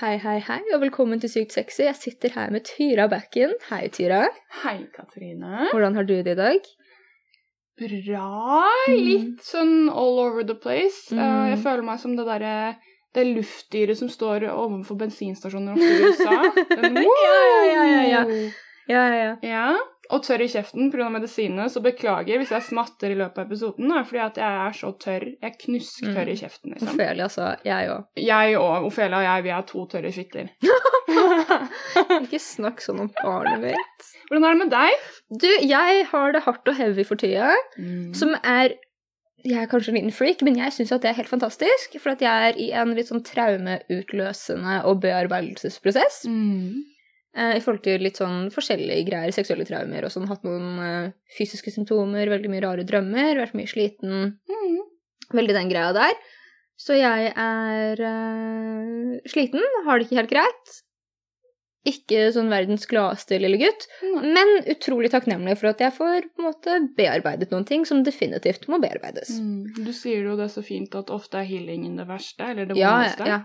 Hei, hei, hei, og velkommen til Sykt sexy. Jeg sitter her med Tyra Backen. Hei, Tyra. Hei, Katrine. Hvordan har du det i dag? Bra. Litt sånn all over the place. Mm. Uh, jeg føler meg som det derre det luftdyret som står overfor bensinstasjoner ofte i USA. Den, Ja, ja, ja, ja, ja. Ja, ja, ja. ja. Og tørr i kjeften pga. medisinene, så beklager hvis jeg smatter i løpet av episoden. Da, fordi at jeg er så tørr. Jeg er knusktørr Mm. i kjeften, liksom. Ophelia, altså. Jeg òg. Jeg og Ofelia og jeg, vi er to tørre fitter. Ikke snakk sånn om barnet mitt. Hvordan er det med deg? Du, jeg har det hardt og heavy for tida, som er jeg er kanskje en liten freak, men jeg syns det er helt fantastisk. For at jeg er i en litt sånn traumeutløsende og bearbeidelsesprosess. Mm. Eh, I forhold til litt sånn forskjellige greier, seksuelle traumer og sånn. Hatt noen eh, fysiske symptomer, veldig mye rare drømmer, vært mye sliten. Mm. Veldig den greia der. Så jeg er eh, sliten, har det ikke helt greit. Ikke sånn verdens gladeste lille gutt, men utrolig takknemlig for at jeg får på en måte bearbeidet noen ting som definitivt må bearbeides. Mm. Du sier jo det er så fint at ofte er healingen det verste, eller det Ja, vondeste. ja.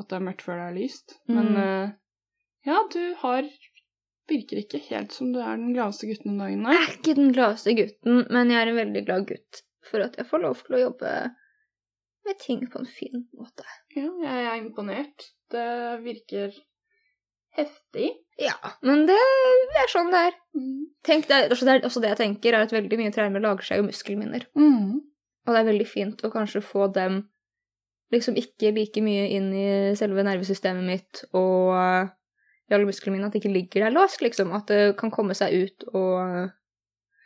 At det er mørkt før det er lyst. Mm. Men eh, ja, du har Virker ikke helt som du er den gladeste gutten om dagen. Jeg er ikke den gladeste gutten, men jeg er en veldig glad gutt for at jeg får lov til å jobbe med ting på en fin måte. Ja, jeg er imponert. Det virker heftig. Ja, men det er sånn det er. Tenk, det, er det, er også det jeg tenker, er at veldig mye traumer lager seg jo muskelminner. Mm. Og det er veldig fint å kanskje få dem liksom ikke like mye inn i selve nervesystemet mitt og i alle musklene mine, at det ikke ligger der låst, liksom. At det kan komme seg ut og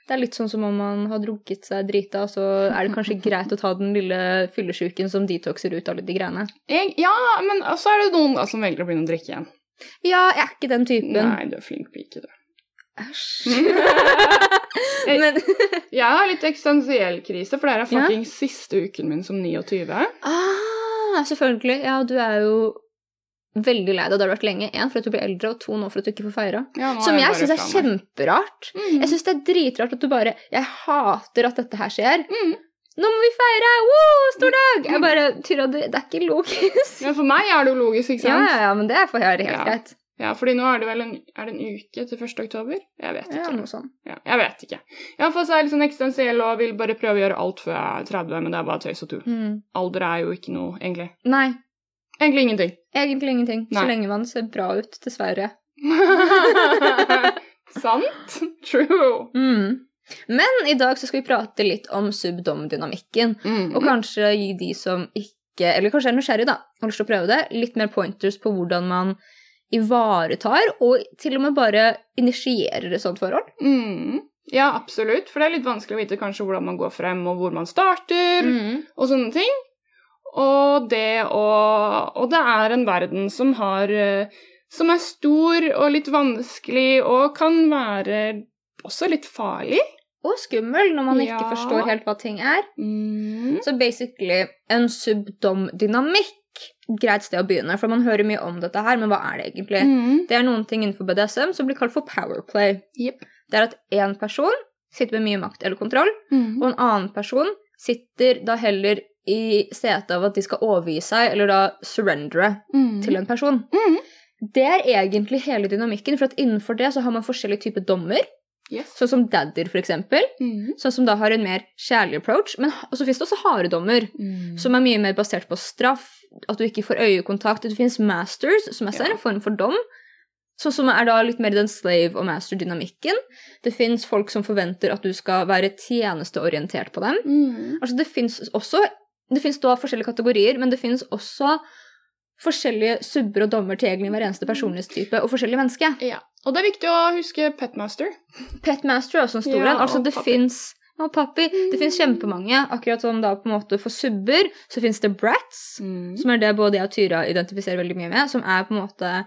Det er litt sånn som om man har drukket seg drita, så er det kanskje greit å ta den lille fyllesjuken som detoxer ut alle de greiene. Jeg, ja, men så er det noen da som velger å begynne å drikke igjen. Ja, jeg er ikke den typen. Nei, du er flink pike, du. Æsj. Men Jeg har litt eksistensiell krise, for det er Ja. siste uken min som 29. Ah, selvfølgelig. Ja, du er jo veldig lei deg. Det har du vært lenge. Én for at du blir eldre, og to nå for at du ikke får feira. Ja, Som er jeg syns er kjemperart. Mm. Jeg syns det er dritrart at du bare Jeg hater at dette her skjer. Mm. Nå må vi feire! Woo, stor dag! Jeg bare Tyra, det, det er ikke logisk. Ja, for meg er det jo logisk, ikke sant? ja, ja, men det får jeg helt Ja. greit. Ja, fordi nå er det vel en, er det en uke til 1. oktober? Jeg vet Ja, ikke. noe sånn. Ja, jeg vet ikke. Iallfall så er jeg litt sånn eksistensiell og vil bare prøve å gjøre alt før jeg er 30, men det er bare tøys og tull. Mm. Alder er jo ikke noe, egentlig. Nei, Egentlig ingenting. egentlig ingenting. Så lenge man ser bra ut, dessverre. Sant? True. Mm. Men i dag så skal vi prate litt om subdom-dynamikken. Mm. Og kanskje gi de som ikke Eller kanskje er nysgjerrig, da, har lyst til å prøve det, litt mer pointers på hvordan man ivaretar, og til og med bare initierer et sånt forhold. Mm. Ja, absolutt. For det er litt vanskelig å vite kanskje hvordan man går frem, og hvor man starter, Mm. og sånne ting. Og det å Og det er en verden som har eh, Som er stor og litt vanskelig, og kan være også litt farlig. Og skummel når man ikke forstår helt hva ting er. Mm. Så basically en subdom-dynamikk. Greit sted å begynne, for man hører mye om dette her, men hva er det egentlig? Mm. Det er noen ting innenfor BDSM som blir kalt for powerplay. Yep. Det er at én person sitter med mye makt eller kontroll, Mm. og en annen person sitter da heller i setet av at de skal overgi seg, eller da surrendere Mm. til en person. Mm. Det er egentlig hele dynamikken, for at innenfor det så har man forskjellige typer dommer, Yes. sånn som dadder eksempel, Mm. sånn som da har en mer kjærlig approach, men så finnes det også harde dommer, Mm. som er mye mer basert på straff, at du ikke får øyekontakt, det finnes masters, som også Ja. er en form for dom, sånn som er da litt mer den slave- og master-dynamikken. Det finnes folk som forventer at du skal være tjenesteorientert på dem, Mm. Altså, det fins også Det fins da forskjellige kategorier, men det fins også forskjellige subber og dommer til egentlig hver eneste personlighetstype og forskjellige mennesker. Ja. Og det er viktig å huske Petmaster. Petmaster er også en stor Ja, en. altså, det fins og Papi. Det fins kjempemange. Akkurat sånn da på en måte for subber, så fins det brats, Mm. som er det både jeg og Tyra identifiserer veldig mye med, som er på en måte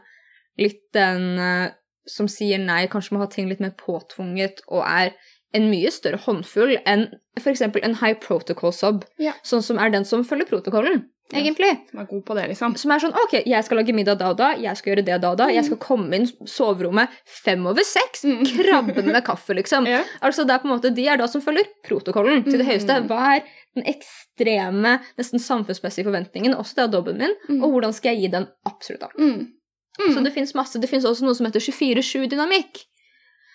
litt den eh, som sier nei, kanskje må ha ting litt mer påtvunget, og er en mye større håndfull enn f.eks. en high protocol sub, Ja. sånn som er den som følger protokollen. Ja. egentlig. Som er god på det, liksom. Som er sånn OK, jeg skal lage middag da og da, jeg skal gjøre det da og da, jeg skal komme inn soverommet fem over seks, Mm. krabbende med kaffe, liksom. Ja. Altså, det er på en måte, De er da som følger protokollen til det Mhm. høyeste. Hva er den ekstreme, nesten samfunnsmessige forventningen, også til jobben min, Mm. og hvordan skal jeg gi den absolutt alt? Mm. Mm. Så det fins masse. Det fins også noe som heter 24-7-dynamikk.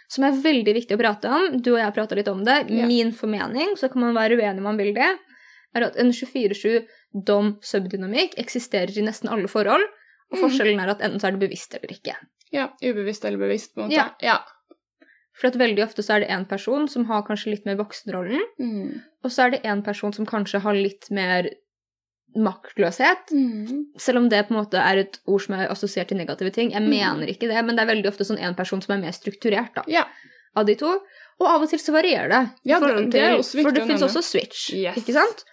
Som er veldig viktig å prate om. Du og jeg prata litt om det. Ja. Min formening, så kan man være uenig om man vil det, er at en 24-7-dom-subdynamikk eksisterer i nesten alle forhold. Og Mm. forskjellen er at enten så er det bevisst eller ikke. Ja, ubevisst eller bevisst, på en måte. Ja. ja. For at veldig ofte så er det én person som har kanskje litt mer voksenrollen, Mm. og så er det én person som kanskje har litt mer maktløshet. Mm. Selv om det på en måte er et ord som er assosiert til negative ting. Jeg Mm. mener ikke det, men det er veldig ofte sånn en person som er mer strukturert da, Ja. av de to. Og av og til så varierer det. Ja, det- til, det For det finnes fins også switch, Yes. ikke sant?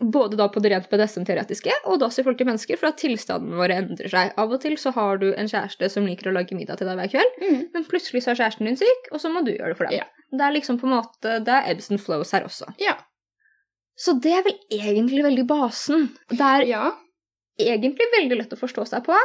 Både da på det rent BDSM-teoretiske, og da i forhold til mennesker, for at tilstandene våre endrer seg. Av og til så har du en kjæreste som liker å lage middag til deg hver kveld, Mm. men plutselig så er kjæresten din syk, og så må du gjøre det for dem. Ja. Det er liksom på en måte, det er ebbs and flows her også. Ja. Så det er vel egentlig veldig basen. Det er ja. egentlig veldig lett å forstå seg på.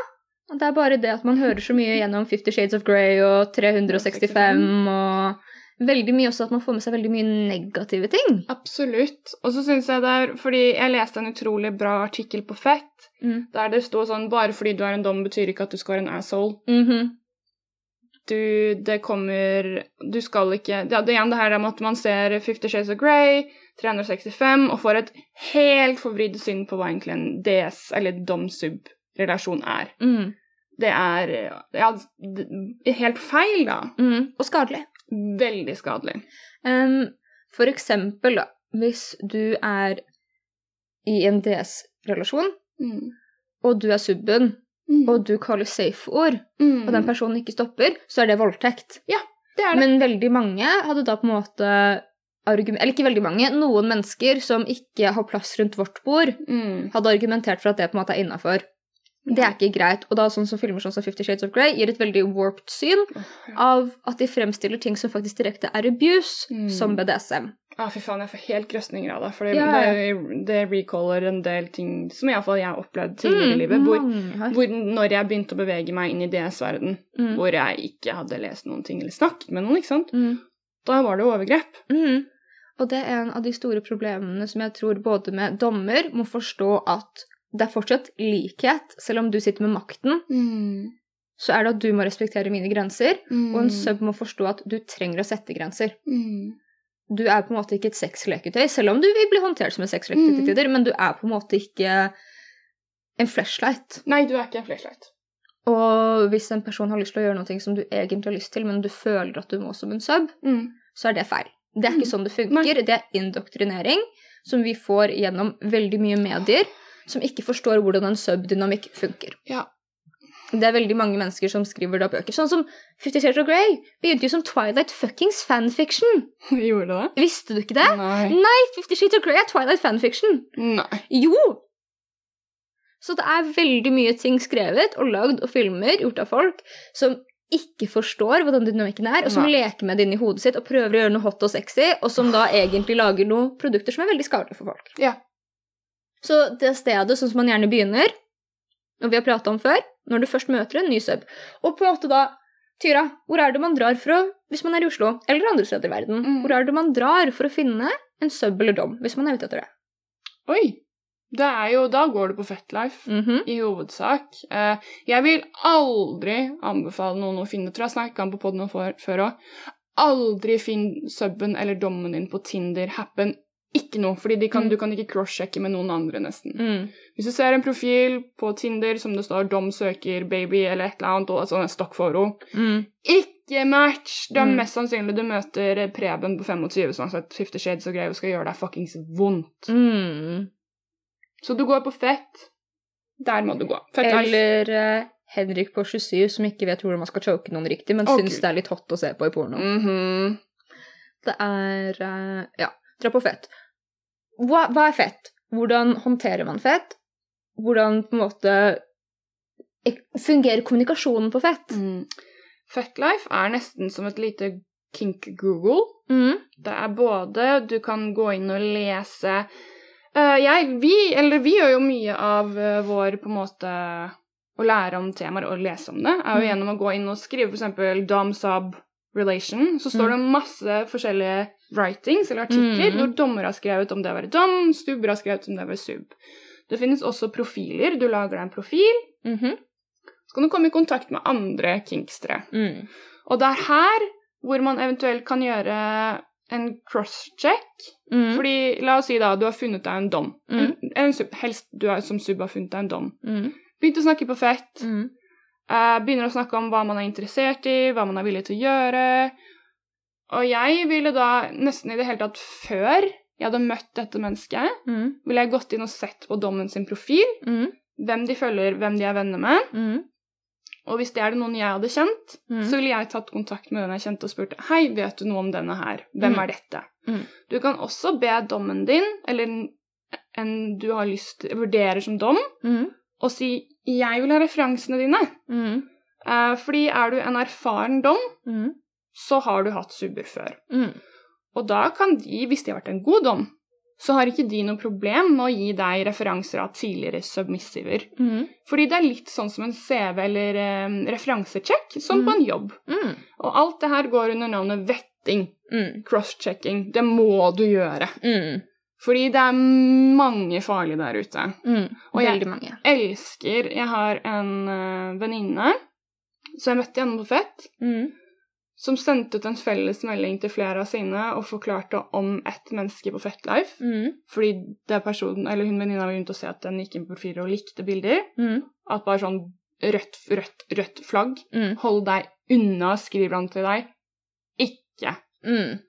Det er bare det at man hører så mye gjennom Fifty Shades of Grey og 365 og veldig mye også at man får med seg veldig mye negative ting. Absolutt. Og så syns jeg det er Fordi jeg leste en utrolig bra artikkel på Fett Mm. der det sto sånn Bare fordi du er en dom, betyr ikke at du skal være en asshole. Mhm. Du, det kommer Du skal ikke ja, Det igjen det her med at man ser Fifty Shades of Grey, 365, og får et helt forvridd syn på hva egentlig en DS, eller dom-sub-relasjon er. Mm. Det er ja, helt feil, da. Mm. Og skadelig. Veldig skadelig. Um, for eksempel, da, hvis du er i en DS-relasjon, Mm. og du er subben, Mm. og du kaller safe-ord, mm. og den personen ikke stopper, så er det voldtekt. Ja, det er det. Men veldig mange hadde da på en måte argument, Eller ikke veldig mange, noen mennesker som ikke har plass rundt vårt bord, mm. hadde argumentert for at det på en måte er innafor. Det er ikke greit. Og da sånn som filmer sånn som Fifty Shades of Grey gir et veldig warped syn av at de fremstiller ting som faktisk direkte er abuse, Mm. som BDSM. Ah, fy faen, jeg får helt grøsninger av det. For det, Ja, ja. det, det recaller en del ting som iallfall jeg har opplevd tidligere i livet. Hvor, hvor når jeg begynte å bevege meg inn i DS-verden, Mm. hvor jeg ikke hadde lest noen ting eller snakket med noen, ikke sant, Mm. da var det overgrep. Mm. Og det er en av de store problemene som jeg tror både med dommer må forstå at det er fortsatt likhet, selv om du sitter med makten, så er det at du må respektere mine grenser, Mm. og en sub må forstå at du trenger å sette grenser. Mm. Du er på en måte ikke et sexleketøy, selv om du vil bli håndtert som et sexleketøy til Mm. tider, men du er på en måte ikke en flashlight. Nei, du er ikke en flashlight. Og hvis en person har lyst til å gjøre noe som du egentlig har lyst til, men du føler at du må som en sub, Mm. så er det feil. Det er ikke Mm. sånn det funker. Det er indoktrinering som vi får gjennom veldig mye medier som ikke forstår hvordan en subdynamikk funker. Ja. Det er veldig mange mennesker som skriver da bøker, sånn som Fifty Shades of Grey. Begynte jo som Twilight fuckings fanfiction. Gjorde det? Visste du ikke det? Nei. Nei, Fifty Shades of Grey er Twilight fanfiction. Nei. Jo! Så det er veldig mye ting skrevet og lagd og filmer gjort av folk som ikke forstår hva den dynamikken er, og som Nei. leker med det inni hodet sitt og prøver å gjøre noe hot og sexy, og som da egentlig lager noen produkter som er veldig skadelige for folk. Ja. Så det stedet sånn som man gjerne begynner, og vi har prata om før, når du først møter en ny sub, og på en måte da Tyra, hvor er det man drar for å Hvis man er i Oslo, eller andre steder i verden, Mm. hvor er det man drar for å finne en sub eller dom, hvis man er ute etter det? Oi. Det er jo Da går du på Fetlife. Mhm. i hovedsak. Eh, jeg vil aldri anbefale noen å finne, tror jeg snakka om på poden før òg. Aldri finn subben eller dommen din på Tinder, Happen, ikke noe. Fordi kan, Mm. du kan ikke cross-sjekke med noen andre, nesten. Mm. Hvis du ser en profil på Tinder som det står 'dom søker baby' eller et eller annet, og altså en stokkforo, Mm. ikke match! Det er Mm. mest sannsynlig du møter Preben på 25 som har sett Fifty Shades og greier og skal gjøre deg fuckings vondt. Mm. Så du går på fett. Der må du gå. Fett. Eller uh... Henrik på 27 som ikke vet hvordan man skal choke noen riktig, men okay. syns det er litt hot å se på i porno. Mhm. Det er uh, Ja, dra på fett. Hva, hva er fett? Hvordan håndterer man fett? Hvordan på en måte fungerer kommunikasjonen på fett? Mm. Fetlife er nesten som et lite kink Google. Mm. Det er både Du kan gå inn og lese uh, jeg, vi, eller vi gjør jo mye av uh, vår på en måte å lære om temaer og lese om det, er jo Mm. gjennom å gå inn og skrive f.eks. dom-sub relation. Så står det masse forskjellige writings eller artikler Mm. hvor dommer har skrevet om det å være dom, stubber har skrevet om det å være sub. Det finnes også profiler. Du lager deg en profil, Mhm. så kan du komme i kontakt med andre kinkstere. mm. Og det er her hvor man eventuelt kan gjøre en cross-check. Mm. Fordi, la oss si da, du har funnet deg en dom. Mm. En, en sub, helst du er, som sub har funnet deg en dom. Mm. Begynt å snakke på fett. Eh, begynner å snakke om hva man er interessert i, hva man er villig til å gjøre. Og jeg ville da nesten i det hele tatt før jeg hadde møtt dette mennesket, Mm. ville jeg gått inn og sett på dommen sin profil, Mm. hvem de følger, hvem de er venner med. Mm. Og hvis det er det noen jeg hadde kjent, Mm. så ville jeg tatt kontakt med den jeg kjente og spurt Hei, vet du noe om denne her? Hvem Mm. er dette? Mm. Du kan også be dommen din, eller en, du har lyst vurderer som dom, og si 'jeg vil ha referansene dine'. Mm. Eh, fordi er du en erfaren dom, Mm. så har du hatt subber før. Mm. Og da kan de, hvis de har vært en god dom, så har ikke de noe problem med å gi deg referanser av tidligere submissiver. Mm. Fordi det er litt sånn som en CV eller eh, referansecheck, som på en jobb. Mm. Og alt det her går under navnet vetting. Mm. Cross-checking. Det må du gjøre. Mm. Fordi det er mange farlige der ute. Mm. Og jeg- mange. Elsker Jeg har en uh, venninne som jeg møtte gjennom på Fett, Mm. som sendte ut en felles melding til flere av sine og forklarte om ett menneske på Fettlife. Mm. Fordi det er personen, eller hun venninna var rundt og se at den gikk inn på profiler og likte bilder. Mm. At bare sånn rødt, rødt, rødt flagg. Mm. Hold deg unna, skriver han til deg. Ikke. Mm.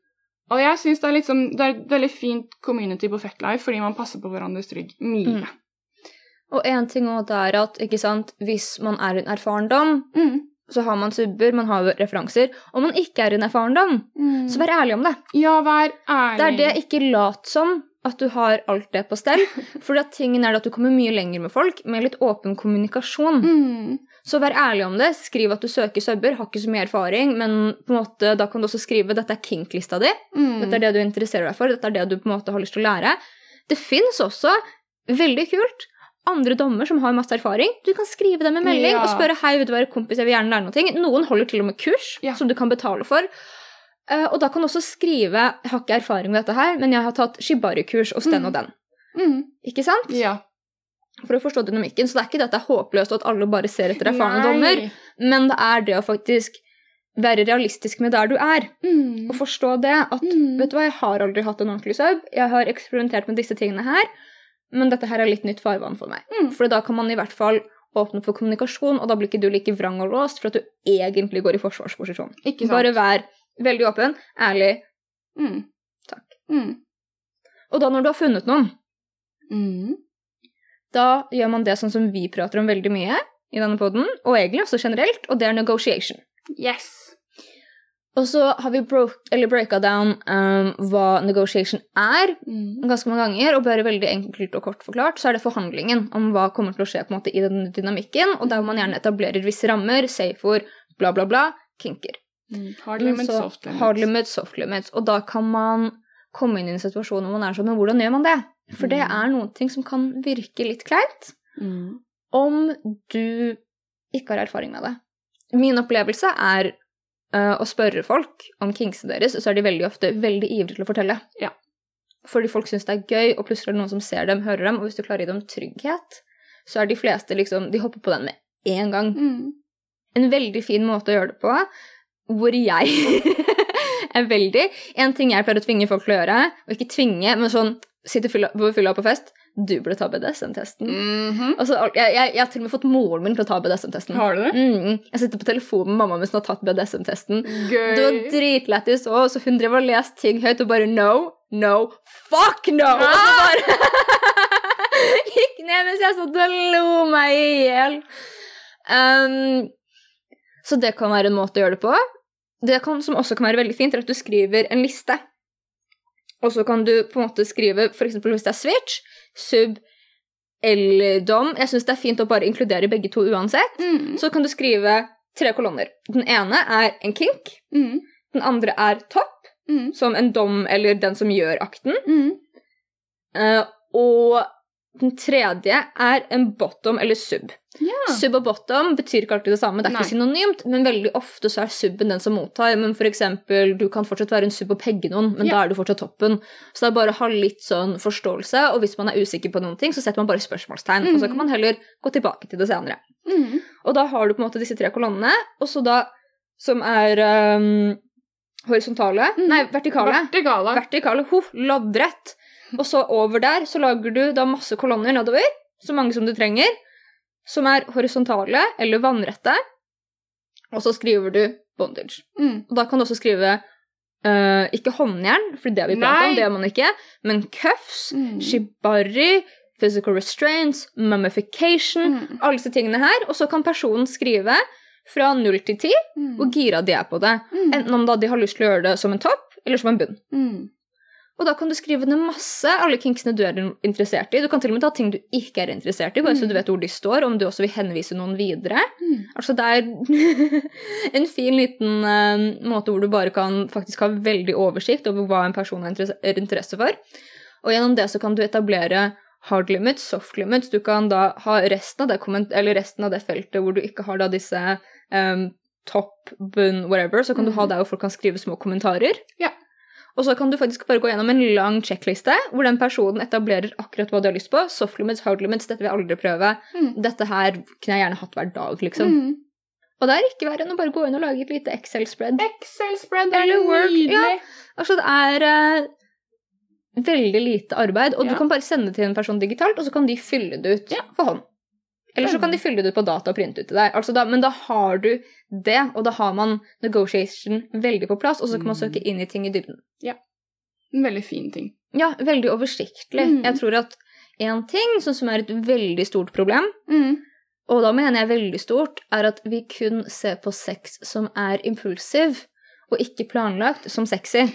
Og jeg syns det er liksom, det er et veldig fint community på Fettlife fordi man passer på hverandres rygg mye. Mm. Og en ting også er at ikke sant, hvis man er en erfaren dom, Mm. så har man subber, man har referanser. Om man ikke er en erfaren dom, Mm. så vær ærlig om det. Ja, vær ærlig. Det er det, ikke lat som at du har alt det på stell. For tingen er at du kommer mye lenger med folk med litt åpen kommunikasjon. Mm. Så vær ærlig om det. Skriv at du søker subber, har ikke så mye erfaring, men på en måte, da kan du også skrive dette er kink-lista di. Mm. Dette er det du interesserer deg for, dette er det du på en måte har lyst til å lære. Det fins også, veldig kult, andre dommer som har masse erfaring. Du kan skrive dem en melding Ja. og spørre hei, vil du være kompis, jeg vil gjerne lære noe. Noen holder til og med kurs Ja. som du kan betale for. Uh, og da kan du også skrive jeg har ikke erfaring med dette her, men jeg har tatt shibari-kurs hos den Mm. og den. Mm. Ikke sant? Ja. For å forstå dynamikken. Så det er ikke det at det er håpløst og at alle bare ser etter erfarne dommer, men det er det å faktisk være realistisk med der du er, Mm. og forstå det. At Mm. vet du hva, jeg har aldri hatt en ordentlig sub, jeg har eksperimentert med disse tingene her, men dette her er litt nytt farvann for meg. Mm. For da kan man i hvert fall åpne for kommunikasjon, og da blir ikke du like vrang og låst for at du egentlig går i forsvarsposisjon. Bare vær veldig åpen, ærlig, mm. Takk. Mm. og da når du har funnet noen, Mm. Da gjør man det sånn som vi prater om veldig mye i denne poden, og egentlig også generelt, og det er negotiation. Yes. Og så har vi broke, eller breaka down um, hva negotiation er, Mm. ganske mange ganger, og bare veldig enkelt og kort forklart, så er det forhandlingen om hva kommer til å skje på en måte i den dynamikken, og der man gjerne etablerer visse rammer, safer, bla, bla, bla, kinker. Mm. Hard limits, soft limits. Hard limits, soft limits. Og da kan man komme inn i en situasjon hvor man er sånn, men hvordan gjør man det? For det Mm. er noen ting som kan virke litt kleint Mm. om du ikke har erfaring med det. Min opplevelse er uh, å spørre folk om kingsene deres, så er de veldig ofte veldig ivrige til å fortelle. Ja. Fordi folk syns det er gøy, og plutselig er det noen som ser dem, hører dem, og hvis du klarer å gi dem trygghet, så er de fleste liksom De hopper på den med en gang. Mm. En veldig fin måte å gjøre det på, hvor jeg er veldig En ting jeg pleier å tvinge folk til å gjøre, og ikke tvinge, men sånn sitte fylla- på fylla på fest Du burde ta BDSM-testen. Mhm. Altså, jeg, jeg, jeg har til og med fått moren min til å ta BDSM-testen. Har du det? Mm, jeg sitter på telefonen med mamma min som har tatt BDSM-testen. Du Det var dritlættis så hun drev og leste ting høyt og bare no, no, fuck no! Og så bare gikk ned mens jeg satt og lo meg i hjel. Um, så det kan være en måte å gjøre det på. Det kan, som også kan være veldig fint, er at du skriver en liste. Og så kan du på en måte skrive, eksempel hvis det er switch, sub eller dom. Jeg syns det er fint å bare inkludere begge to uansett. Mm. Så kan du skrive tre kolonner. Den ene er en kink. Mm. Den andre er topp, Mm. som en dom eller den som gjør akten. Eh, og den tredje er en bottom eller sub. Yeah. Sub og bottom betyr ikke alltid det samme, det er Nei. ikke synonymt, men veldig ofte så er subben den som mottar. Men for eksempel, du kan fortsatt være en sub og pegge noen, men yeah. da er du fortsatt toppen. Så det er bare å ha litt sånn forståelse, og hvis man er usikker på noen ting, så setter man bare spørsmålstegn, og så kan Mhm. man heller gå tilbake til det senere. Mm. Og da har du på en måte disse tre kolonnene, og så da som er um, horisontale mm. Nei, vertikale. Vertikale. Vertikale, ho, loddrett. Og så over der så lager du da masse kolonner nedover, så mange som du trenger, som er horisontale eller vannrette. Og så skriver du bondage. Mm. Og da kan du også skrive uh, ikke håndjern, for det har vi pratet om, det gjør man ikke, men cuffs, Mm. shibari, physical restraints, mummification, Mm. alle disse tingene her. Og så kan personen skrive fra null til ti Mm. hvor gira de er på det. Mm. Enten om da de har lyst til å gjøre det som en topp, eller som en bunn. Mm. Og da kan du skrive ned masse alle kinksene du er interessert i. Du kan til og med ta ting du ikke er interessert i, bare så Mm. du vet hvor de står, om du også vil henvise noen videre. Mm. Altså det er en fin liten uh, måte hvor du bare kan faktisk ha veldig oversikt over hva en person har interesse, er interesse for. Og gjennom det så kan du etablere hard limits, soft limits. Du kan da ha resten av det, komment eller resten av det feltet hvor du ikke har da disse um, topp, bunn, whatever, så kan du ha Mhm. der hvor folk kan skrive små kommentarer. Ja. Og så kan du faktisk bare gå gjennom en lang sjekkliste hvor den personen etablerer akkurat hva du har lyst på. Soft limits, hard limits, dette vil jeg aldri prøve. Mm. Dette her kunne jeg gjerne hatt hver dag, liksom. Mm. Og det er ikke verre enn å bare gå inn og lage et lite Excel-spread. Excel-spread er nydelig. ja. Altså, det er uh, veldig lite arbeid, og Ja. du kan bare sende det til en person digitalt, og så kan de fylle det ut Ja. for hånd. Eller så kan de fylle det ut på data og printe ut til deg. Altså da, men da har du det, og da har man negotiation veldig på plass, og så kan man Mm. søke inn i ting i dybden. Ja. En veldig fin ting. Ja, veldig oversiktlig. Mm. Jeg tror at en ting sånn som er et veldig stort problem, Mm. og da mener jeg veldig stort, er at vi kun ser på sex som er impulsiv, og ikke planlagt som sexy.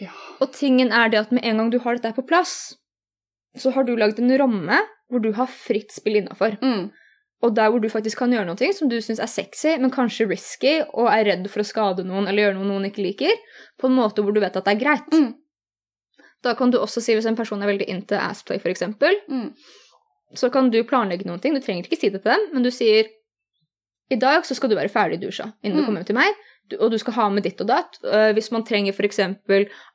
Ja. Og tingen er det at med en gang du har dette på plass, så har du lagd en ramme hvor du har fritt spill innafor. Mm. Og der hvor du faktisk kan gjøre noe som du syns er sexy, men kanskje risky, og er redd for å skade noen eller gjøre noe noen ikke liker, på en måte hvor du vet at det er greit. Mm. Da kan du også si hvis en person er veldig into assplay, eksempel, Mm. så kan du planlegge noen ting. Du trenger ikke si det til dem, men du sier i dag så skal du være ferdig dusja innen du Mm. kommer hjem til meg, du- og du skal ha med ditt og datt. Øh, hvis man trenger f.eks.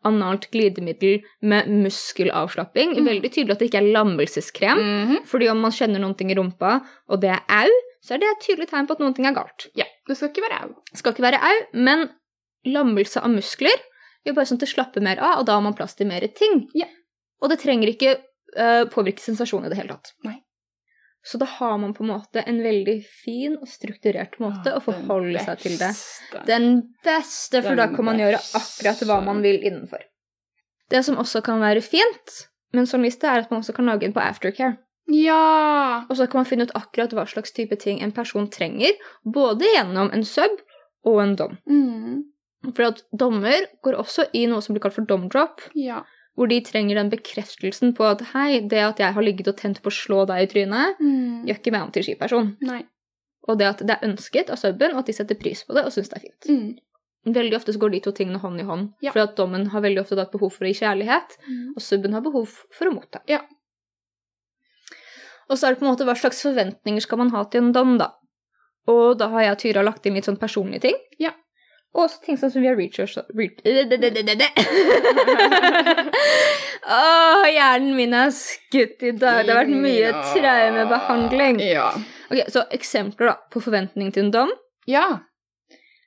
analt glidemiddel med muskelavslapping, Mm. veldig tydelig at det ikke er lammelseskrem. Mhm. Fordi om man kjenner noen ting i rumpa, og det er au, så er det et tydelig tegn på at noen ting er galt. Ja. Det skal ikke være au. Skal ikke være au, men lammelse av muskler gjør bare sånn at det slapper mer av, og da har man plass til mer ting. Ja. Og det trenger ikke uh, påvirke sensasjonen i det hele tatt. Nei. Så da har man på en måte en veldig fin og strukturert måte å forholde Den seg til det. Den beste, for da kan man gjøre akkurat hva man vil innenfor. Det som også kan være fint med en sånn liste, er at man også kan lage en på aftercare. Ja! Og så kan man finne ut akkurat hva slags type ting en person trenger, både gjennom en sub og en dom. Mm. For at dommer går også i noe som blir kalt for domdrop, Ja. Hvor de trenger den bekreftelsen på at hei, det at jeg har ligget og tent på å slå deg i trynet, Mm. gjør ikke meg om til skiperson. Nei. Og det at det er ønsket av subben, og at de setter pris på det og syns det er fint. Mm. Veldig ofte så går de to tingene hånd i hånd. Ja. For at dommen har veldig ofte hatt behov for å gi kjærlighet, Mm. og subben har behov for å motta. Ja. Og så er det på en måte hva slags forventninger skal man ha til en dom, da. Og da har jeg og Tyra lagt inn litt sånn personlige ting. Ja. Og også ting sånn som vi har researchet Åh, hjernen min er skutt i dag. Det har vært mye traumebehandling. Ja. Ok, Så eksempler da på forventning til en dom Ja.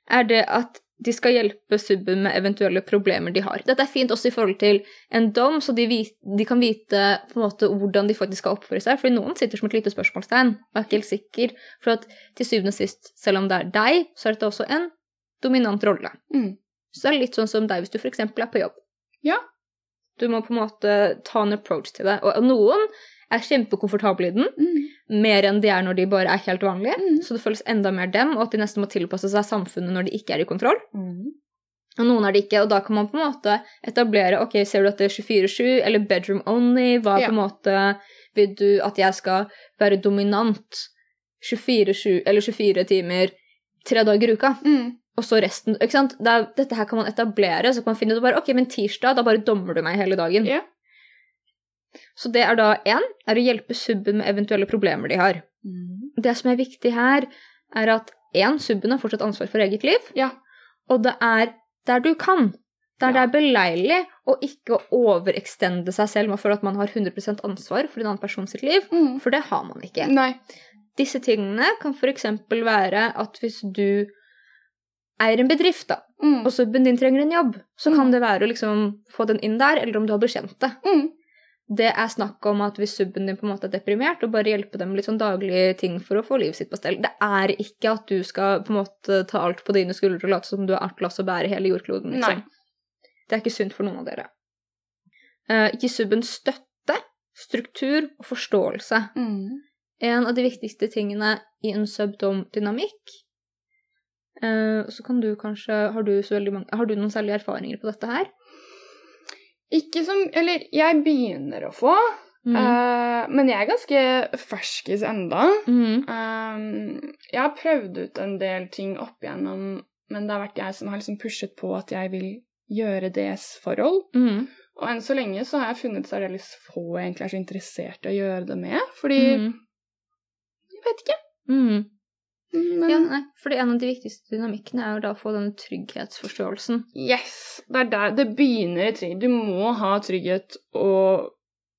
er det at de skal hjelpe subben med eventuelle problemer de har. Dette er fint også i forhold til en dom, så de, vit, de kan vite på en måte hvordan de faktisk skal oppføre seg. Fordi noen sitter som et lite spørsmålstegn og er ikke helt sikker. For at til syvende og sist, selv om det er deg, så er dette også en dominant rolle. Mm. Så det er litt sånn som deg hvis du f.eks. er på jobb. Ja. Du må på en måte ta en approach til det. Og noen er kjempekomfortable i den, Mm. mer enn de er når de bare er helt vanlige. Mm. Så det føles enda mer dem, og at de nesten må tilpasse seg samfunnet når de ikke er i kontroll. Mm. Og noen er det ikke, og da kan man på en måte etablere ok, ser du at det er 24-7 eller bedroom only, hva Ja. på en måte vil du at jeg skal være dominant 24-7 eller 24 timer tre dager i uka, Mm. Og så resten, ikke sant? Det er, dette her kan man etablere, så kan man finne ut bare ok, men tirsdag, da bare dommer du meg hele dagen. Ja. Så det er da én er å hjelpe subben med eventuelle problemer de har. Mm. Det som er viktig her, er at én, subben har fortsatt ansvar for eget liv, Ja. og det er der du kan. Der det er beleilig å ikke overekstende seg selv med å føle at man har 100% ansvar for en annen person sitt liv, Mm. for det har man ikke. Nei. Disse tingene kan f.eks. være at hvis du eier en bedrift, da, Mm. og subben din trenger en jobb, så Mm. kan det være å liksom få den inn der, eller om du har bekjente. det. Mm. Det er snakk om at hvis subben din på en måte er deprimert, og bare hjelpe dem med litt sånn daglige ting for å få livet sitt på stell. Det er ikke at du skal på en måte ta alt på dine skuldre og late som du er atlas og bære hele jordkloden, liksom. Nei. Det er ikke sunt for noen av dere. Uh, gi subben støtte, struktur og forståelse. Mm. En av de viktigste tingene i en subdom-dynamikk. Eh, så kan du kanskje Har du, så mange, har du noen særlige erfaringer på dette her? Ikke som Eller jeg begynner å få, Mm. Uh, men jeg er ganske ferskis enda. Mm. Uh, jeg har prøvd ut en del ting opp igjennom, men det har vært jeg som har liksom pushet på at jeg vil gjøre DS forhold. Mm. Og enn så lenge så har jeg funnet særdeles få jeg egentlig er så interessert i å gjøre det med, fordi Mhm. Jeg vet ikke. Mhm. Men Ja, nei, fordi en av de viktigste dynamikkene er jo da å få denne trygghetsforståelsen. yes, det er der det begynner i trygghet. Du må ha trygghet og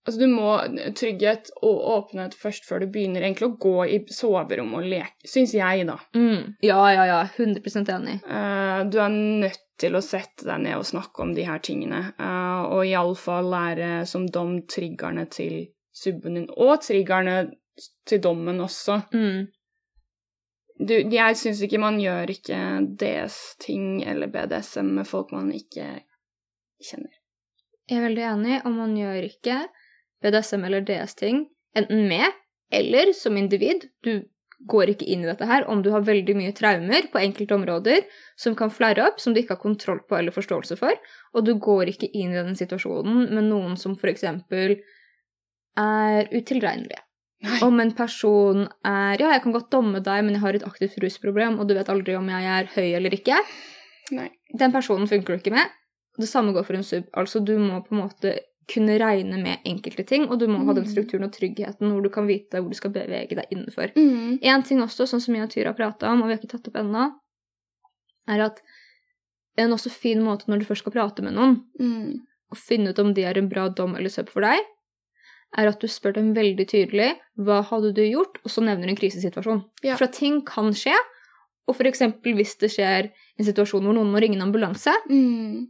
Altså, du må trygghet og åpenhet først før du begynner egentlig å gå i soverommet og leke, syns jeg, da. Mm. Ja, ja, ja. 100 enig. Uh, du er nødt til å sette deg ned og snakke om de her tingene, uh, og iallfall lære som dom triggerne til subben din, og triggerne til dommen også. Mm. Du, jeg syns ikke man gjør ikke DS-ting eller BDSM med folk man ikke kjenner. Jeg er veldig enig, og man gjør ikke BDSM eller DS-ting enten med eller som individ. Du går ikke inn i dette her om du har veldig mye traumer på enkelte områder som kan flerre opp, som du ikke har kontroll på eller forståelse for, og du går ikke inn i den situasjonen med noen som eksempel er utilregnelige. Nei. Om en person er Ja, jeg kan godt domme deg, men jeg har et aktivt rusproblem, og du vet aldri om jeg er høy eller ikke. Nei. Den personen funker du ikke med. Det samme går for en sub. Altså, du må på en måte kunne regne med enkelte ting, og du må ha den Mm. strukturen og tryggheten hvor du kan vite hvor du skal bevege deg innenfor. Mm. En ting også, sånn som jeg og Tyra har prata om, og vi har ikke tatt opp ennå, er at en også fin måte når du først skal prate med noen, Mm. å finne ut om de er en bra dom eller sub for deg, er at du spør dem veldig tydelig hva hadde du gjort, og så nevner du en krisesituasjon. Ja. For at ting kan skje, og eksempel hvis det skjer en situasjon hvor noen må ringe en ambulanse, Mm.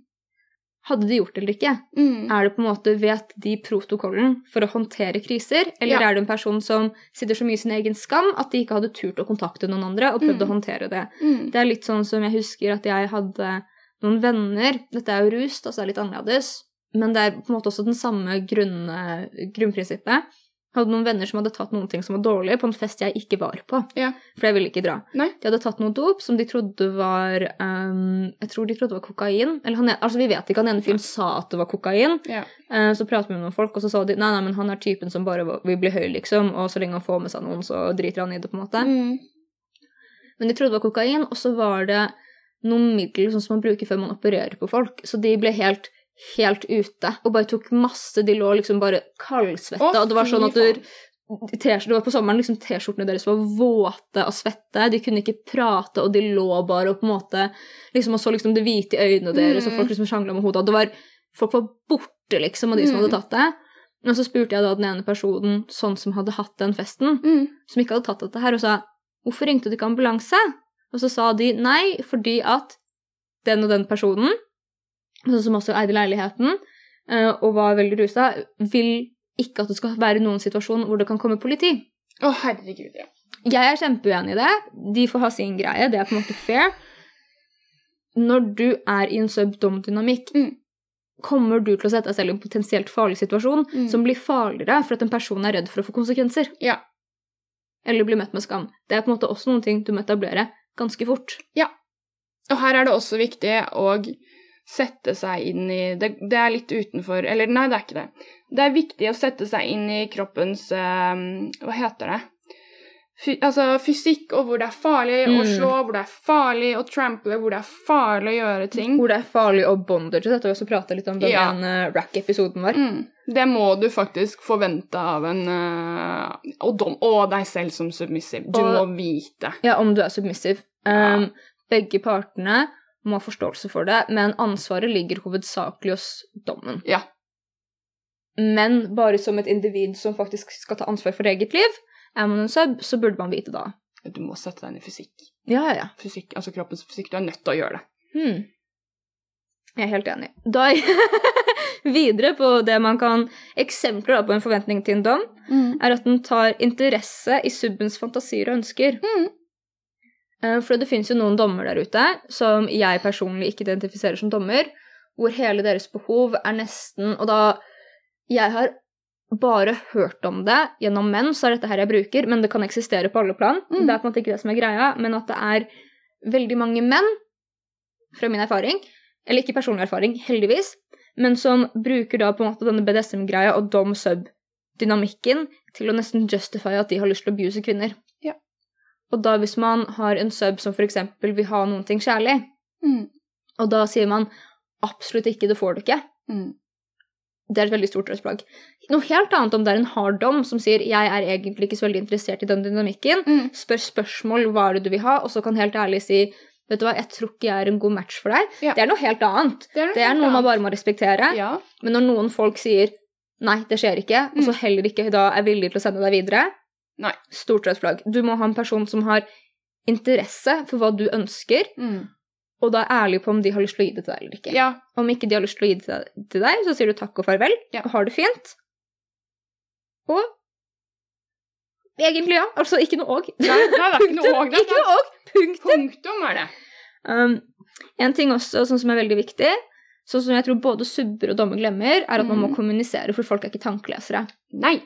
hadde de gjort det eller ikke? Mm. Er det på en måte, Vet de protokollen for å håndtere kriser, eller Ja. er det en person som sitter så mye i sin egen skam at de ikke hadde turt å kontakte noen andre og prøvd Mm. å håndtere det? Mm. Det er litt sånn som jeg husker at jeg hadde noen venner Dette er jo rus, altså det er litt annerledes, men det er på en måte også den samme grunn, grunnprinsippet. Jeg hadde noen venner som hadde tatt noen ting som var dårlige, på en fest jeg ikke var på. Ja. For jeg ville ikke dra. Nei. De hadde tatt noe dop som de trodde var um, Jeg tror de trodde var kokain. Eller han, altså vi vet ikke, han ene fyren sa at det var kokain. Ja. Uh, Så pratet vi med noen folk, og så sa de nei, nei, men han er typen som bare vil bli høy, liksom, og så lenge han får med seg noen, så driter han i det, på en måte. Mm. Men de trodde det var kokain, og så var det noen middel sånn som man bruker før man opererer på folk. Så de ble helt, helt ute, og bare tok masse. De lå liksom bare kaldsvetta, og det var sånn at du det var på sommeren, liksom T-skjortene deres var våte av svette. De kunne ikke prate, og de lå bare og på en måte liksom, og så liksom det hvite i øynene deres, og Mm. folk liksom sjangla med hodet. Det var, folk var borte, liksom, av de som Mm. hadde tatt det. Og så spurte jeg da den ene personen, sånn som hadde hatt den festen, Mm. som ikke hadde tatt dette her, og sa hvorfor ringte du ikke ambulanse? Og så sa de nei, fordi at den og den personen, som også eide leiligheten, eh, og var veldig rusa, vil ikke at det skal være noen situasjon hvor det kan komme politi. Å, herregud, ja. Jeg er kjempeuenig i det. De får ha sin greie, det er på en måte fair. Når du er i en subdom-dynamikk, Mm. kommer du til å sette deg selv i en potensielt farlig situasjon Mm. som blir farligere for at en person er redd for å få konsekvenser. Ja. Eller bli møtt med skam. Det er på en måte også noen ting du må etablere ganske fort. Ja. Og her er det også viktig å sette seg inn i det, det er litt utenfor Eller nei, det er ikke det. Det er viktig å sette seg inn i kroppens eh, Hva heter det? fy, altså, fysikk, og hvor det er farlig å Mm. slå, hvor det er farlig å trample, hvor det er farlig å gjøre ting. Hvor det er farlig å bondage. Dette har vi også prata litt om da Ja. ene rack-episoden vår. Mm. Det må du faktisk forvente av en uh, og, dom, og deg selv som submissive. Du Og- må vite. Ja, om du er submissive. Ja. Um, begge partene må ha forståelse for det, men ansvaret ligger hovedsakelig hos dommen. Ja. Men bare som et individ som faktisk skal ta ansvar for eget liv, er man en sub, så burde man vite da. Du må sette deg inn i fysikk. Ja, ja, ja. fysikk. Altså kroppens fysikk. Du er nødt til å gjøre det. Hmm. Jeg er helt enig. Da videre på det man kan Eksempler på en forventning til en dom, er at den tar interesse i subbens fantasier og ønsker. Mm. Eh, For det finnes jo noen dommer der ute som jeg personlig ikke identifiserer som dommer, hvor hele deres behov er nesten Og da Jeg har bare hørt om det gjennom menn, så er dette her jeg bruker, men det kan eksistere på alle plan. Mm. Det er på en måte ikke det som er greia, men at det er veldig mange menn, fra min erfaring, eller ikke personlig erfaring, heldigvis, men som bruker da på en måte denne BDSM-greia og dom-sub-dynamikken til å nesten justify at de har lyst til å abuse kvinner. Og da hvis man har en sub som eksempel vil ha noen ting kjærlig, Mm. og da sier man absolutt ikke, det får du ikke, Mm. det er et veldig stort rødsplagg. Noe helt annet om det er en hard dom som sier 'jeg er egentlig ikke så veldig interessert i den dynamikken', Mm. spør spørsmål 'hva er det du vil ha', og så kan helt ærlig si 'vet du hva, jeg tror ikke jeg er en god match for deg'. Ja. Det er noe helt annet. Det er, Det er noe man bare må respektere. Ja. Men når noen folk sier 'nei, det skjer ikke', og så Mm. heller ikke da er villig til å sende deg videre, Nei. stort rødt flagg. Du må ha en person som har interesse for hva du ønsker, Mm. og da er ærlig på om de har lyst til å gi det til deg eller ikke. ja. Om ikke de har lyst til å gi det til- deg, så sier du takk og farvel, Ja. og har det fint. Og egentlig ja. Altså ikke noe og. Nei, nei, det er ikke noe òg. Ikke noe og. Punktum. Punktum er det. Um, en ting også sånn som er veldig viktig, sånn som jeg tror både subber og dommer glemmer, er at man må Mm. kommunisere, for folk er ikke tankelesere. Nei.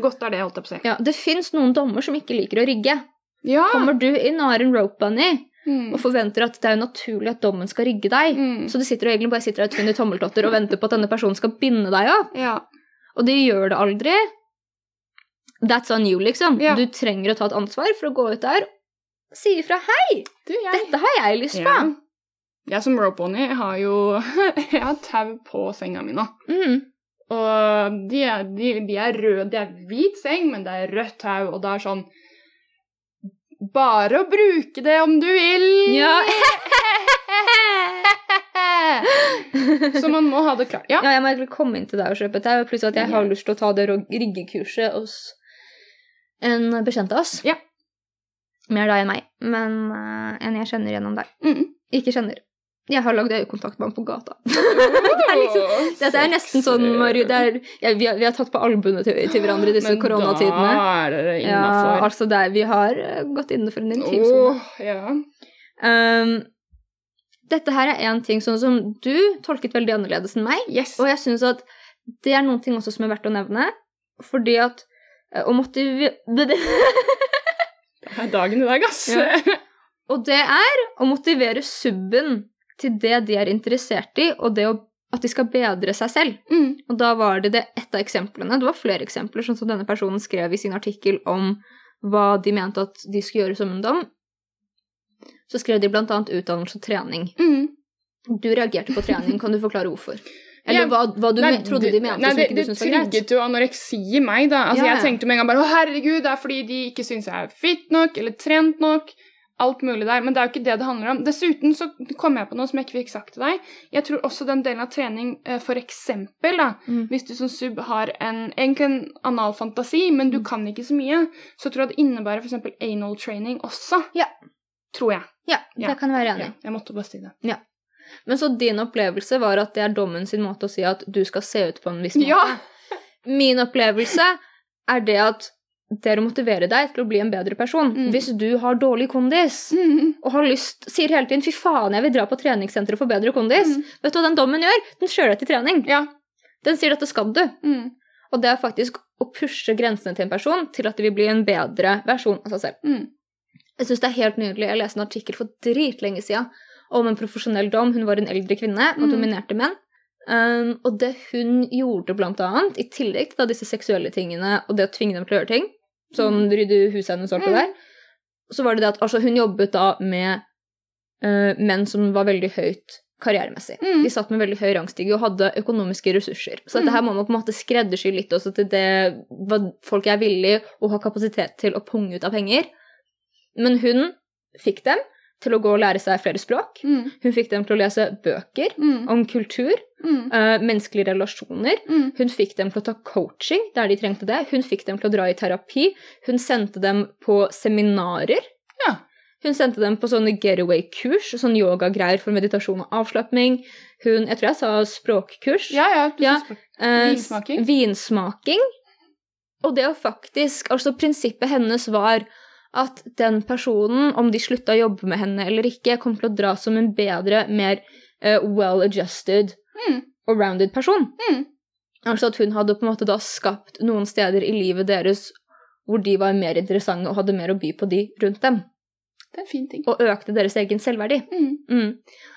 Godt er det, holdt jeg på å si. Ja, Det fins noen dommer som ikke liker å rigge. Ja. Kommer du inn og har en rope bunny Mm. og forventer at det er jo naturlig at dommen skal rigge deg, Mm. så du sitter og egentlig bare sitter der og tvinner tommeltotter og venter på at denne personen skal binde deg opp, Ja. og de gjør det aldri. That's on you, liksom. Ja. Du trenger å ta et ansvar for å gå ut der og si ifra 'hei, Du, dette har jeg lyst på'. Jeg som rope bunny har jo Jeg har tau på senga mi nå. Mm. Og de er, de, de er røde. Det er hvit seng, men det er rødt tau, og det er sånn Bare å bruke det om du vil! Ja. Så man må ha det klart. Ja. Ja, jeg må egentlig komme inn til deg og kjøpe tau, pluss at jeg har lyst til å ta det riggekurset hos en bekjent av oss. Ja. Mer deg enn meg, men uh, en jeg kjenner gjennom deg. Mm. Ikke kjenner. Jeg har lagd øyekontakt med ham på gata. er liksom- Dette er nesten sånn Mario, det er, ja, vi, har, vi har tatt på albuene til, til hverandre i disse Men koronatidene. da er dere Ja, altså det er, vi har eh, gått innenfor en intimsone. ja. Um, dette her er en ting sånn som du tolket veldig annerledes enn meg. Yes. Og jeg syns at det er noen ting også som er verdt å nevne. Fordi at eh, å motivere Det er dagen i dag, ass. Ja. Og det er å motivere subben til det de er interessert i, og det å, at de skal bedre seg selv. Mm. Og da var det, det ett av eksemplene. Det var flere eksempler, sånn som denne personen skrev i sin artikkel om hva de mente at de skulle gjøre som en dom. Så skrev de annet utdannelse og trening. Mm. Du reagerte på trening, kan du forklare hvorfor? Eller Ja, hva, hva du Nei, trodde de mente nei, som det, ikke du det syntes var greit? trigget jo anoreksi i meg, da. Altså, Ja, ja. Jeg tenkte med en gang bare å herregud, det er fordi de ikke syns jeg er fit nok eller trent nok. Alt mulig der. Men det er jo ikke det det handler om. Dessuten så kom jeg på noe som jeg ikke fikk sagt til deg. Jeg tror også den delen av trening, eh, for da, Mm. hvis du som sub har en, egentlig en anal fantasi, men du Mm. kan ikke så mye, så tror jeg det innebærer eksempel anal training også. Ja. Tror jeg. Ja, Ja. det kan jeg være enig i. Ja, jeg måtte bare si det. Ja. Men så din opplevelse var at det er dommen sin måte å si at du skal se ut på en viss måte. Ja! Min opplevelse er det at det er å motivere deg til å bli en bedre person. Mm. Hvis du har dårlig kondis Mm. og har lyst, sier hele tiden 'fy faen, jeg vil dra på treningssenteret for bedre kondis', Mm. vet du hva den dommen gjør? Den kjører deg til trening. Ja. Den sier 'dette skal du'. Mm. Og det er faktisk å pushe grensene til en person til at de vil bli en bedre versjon av seg selv. Mm. Jeg syns det er helt nydelig. Jeg leste en artikkel for dritlenge siden om en profesjonell dom. Hun var en eldre kvinne og Mm. dominerte menn. Um, og det hun gjorde, blant annet, i tillegg til disse seksuelle tingene og det å tvinge dem til å gjøre ting, Sånn rydde huset hennes og alt det Mm. der. Så var det det at altså, hun jobbet da med uh, menn som var veldig høyt karrieremessig. Mm. De satt med veldig høy rangstige og hadde økonomiske ressurser. Så dette Mm. her må man på en måte skreddersy litt også til det hva folk er villige og har kapasitet til å punge ut av penger. Men hun fikk dem til å gå og lære seg flere språk. Mm. Hun fikk dem til å lese bøker Mm. om kultur, Mm. uh, menneskelige relasjoner. Mm. Hun fikk dem til å ta coaching der de trengte det. Hun fikk dem til å dra i terapi. Hun sendte dem på seminarer. Ja. Hun sendte dem på sånne getaway-kurs, sånn yogagreier for meditasjon og avslapning. Hun, jeg tror jeg sa språkkurs. Ja, ja. Ja. Eh, Vinsmaking. Vinsmaking. Og det å faktisk Altså, prinsippet hennes var at den personen, om de slutta å jobbe med henne eller ikke, kom til å dra som en bedre, mer uh, well-adjusted Mm. og rounded person. Mm. Altså at hun hadde på en måte da skapt noen steder i livet deres hvor de var mer interessante og hadde mer å by på de rundt dem, Det er en fin ting. og økte deres egen selvverdi. Mm. Mm.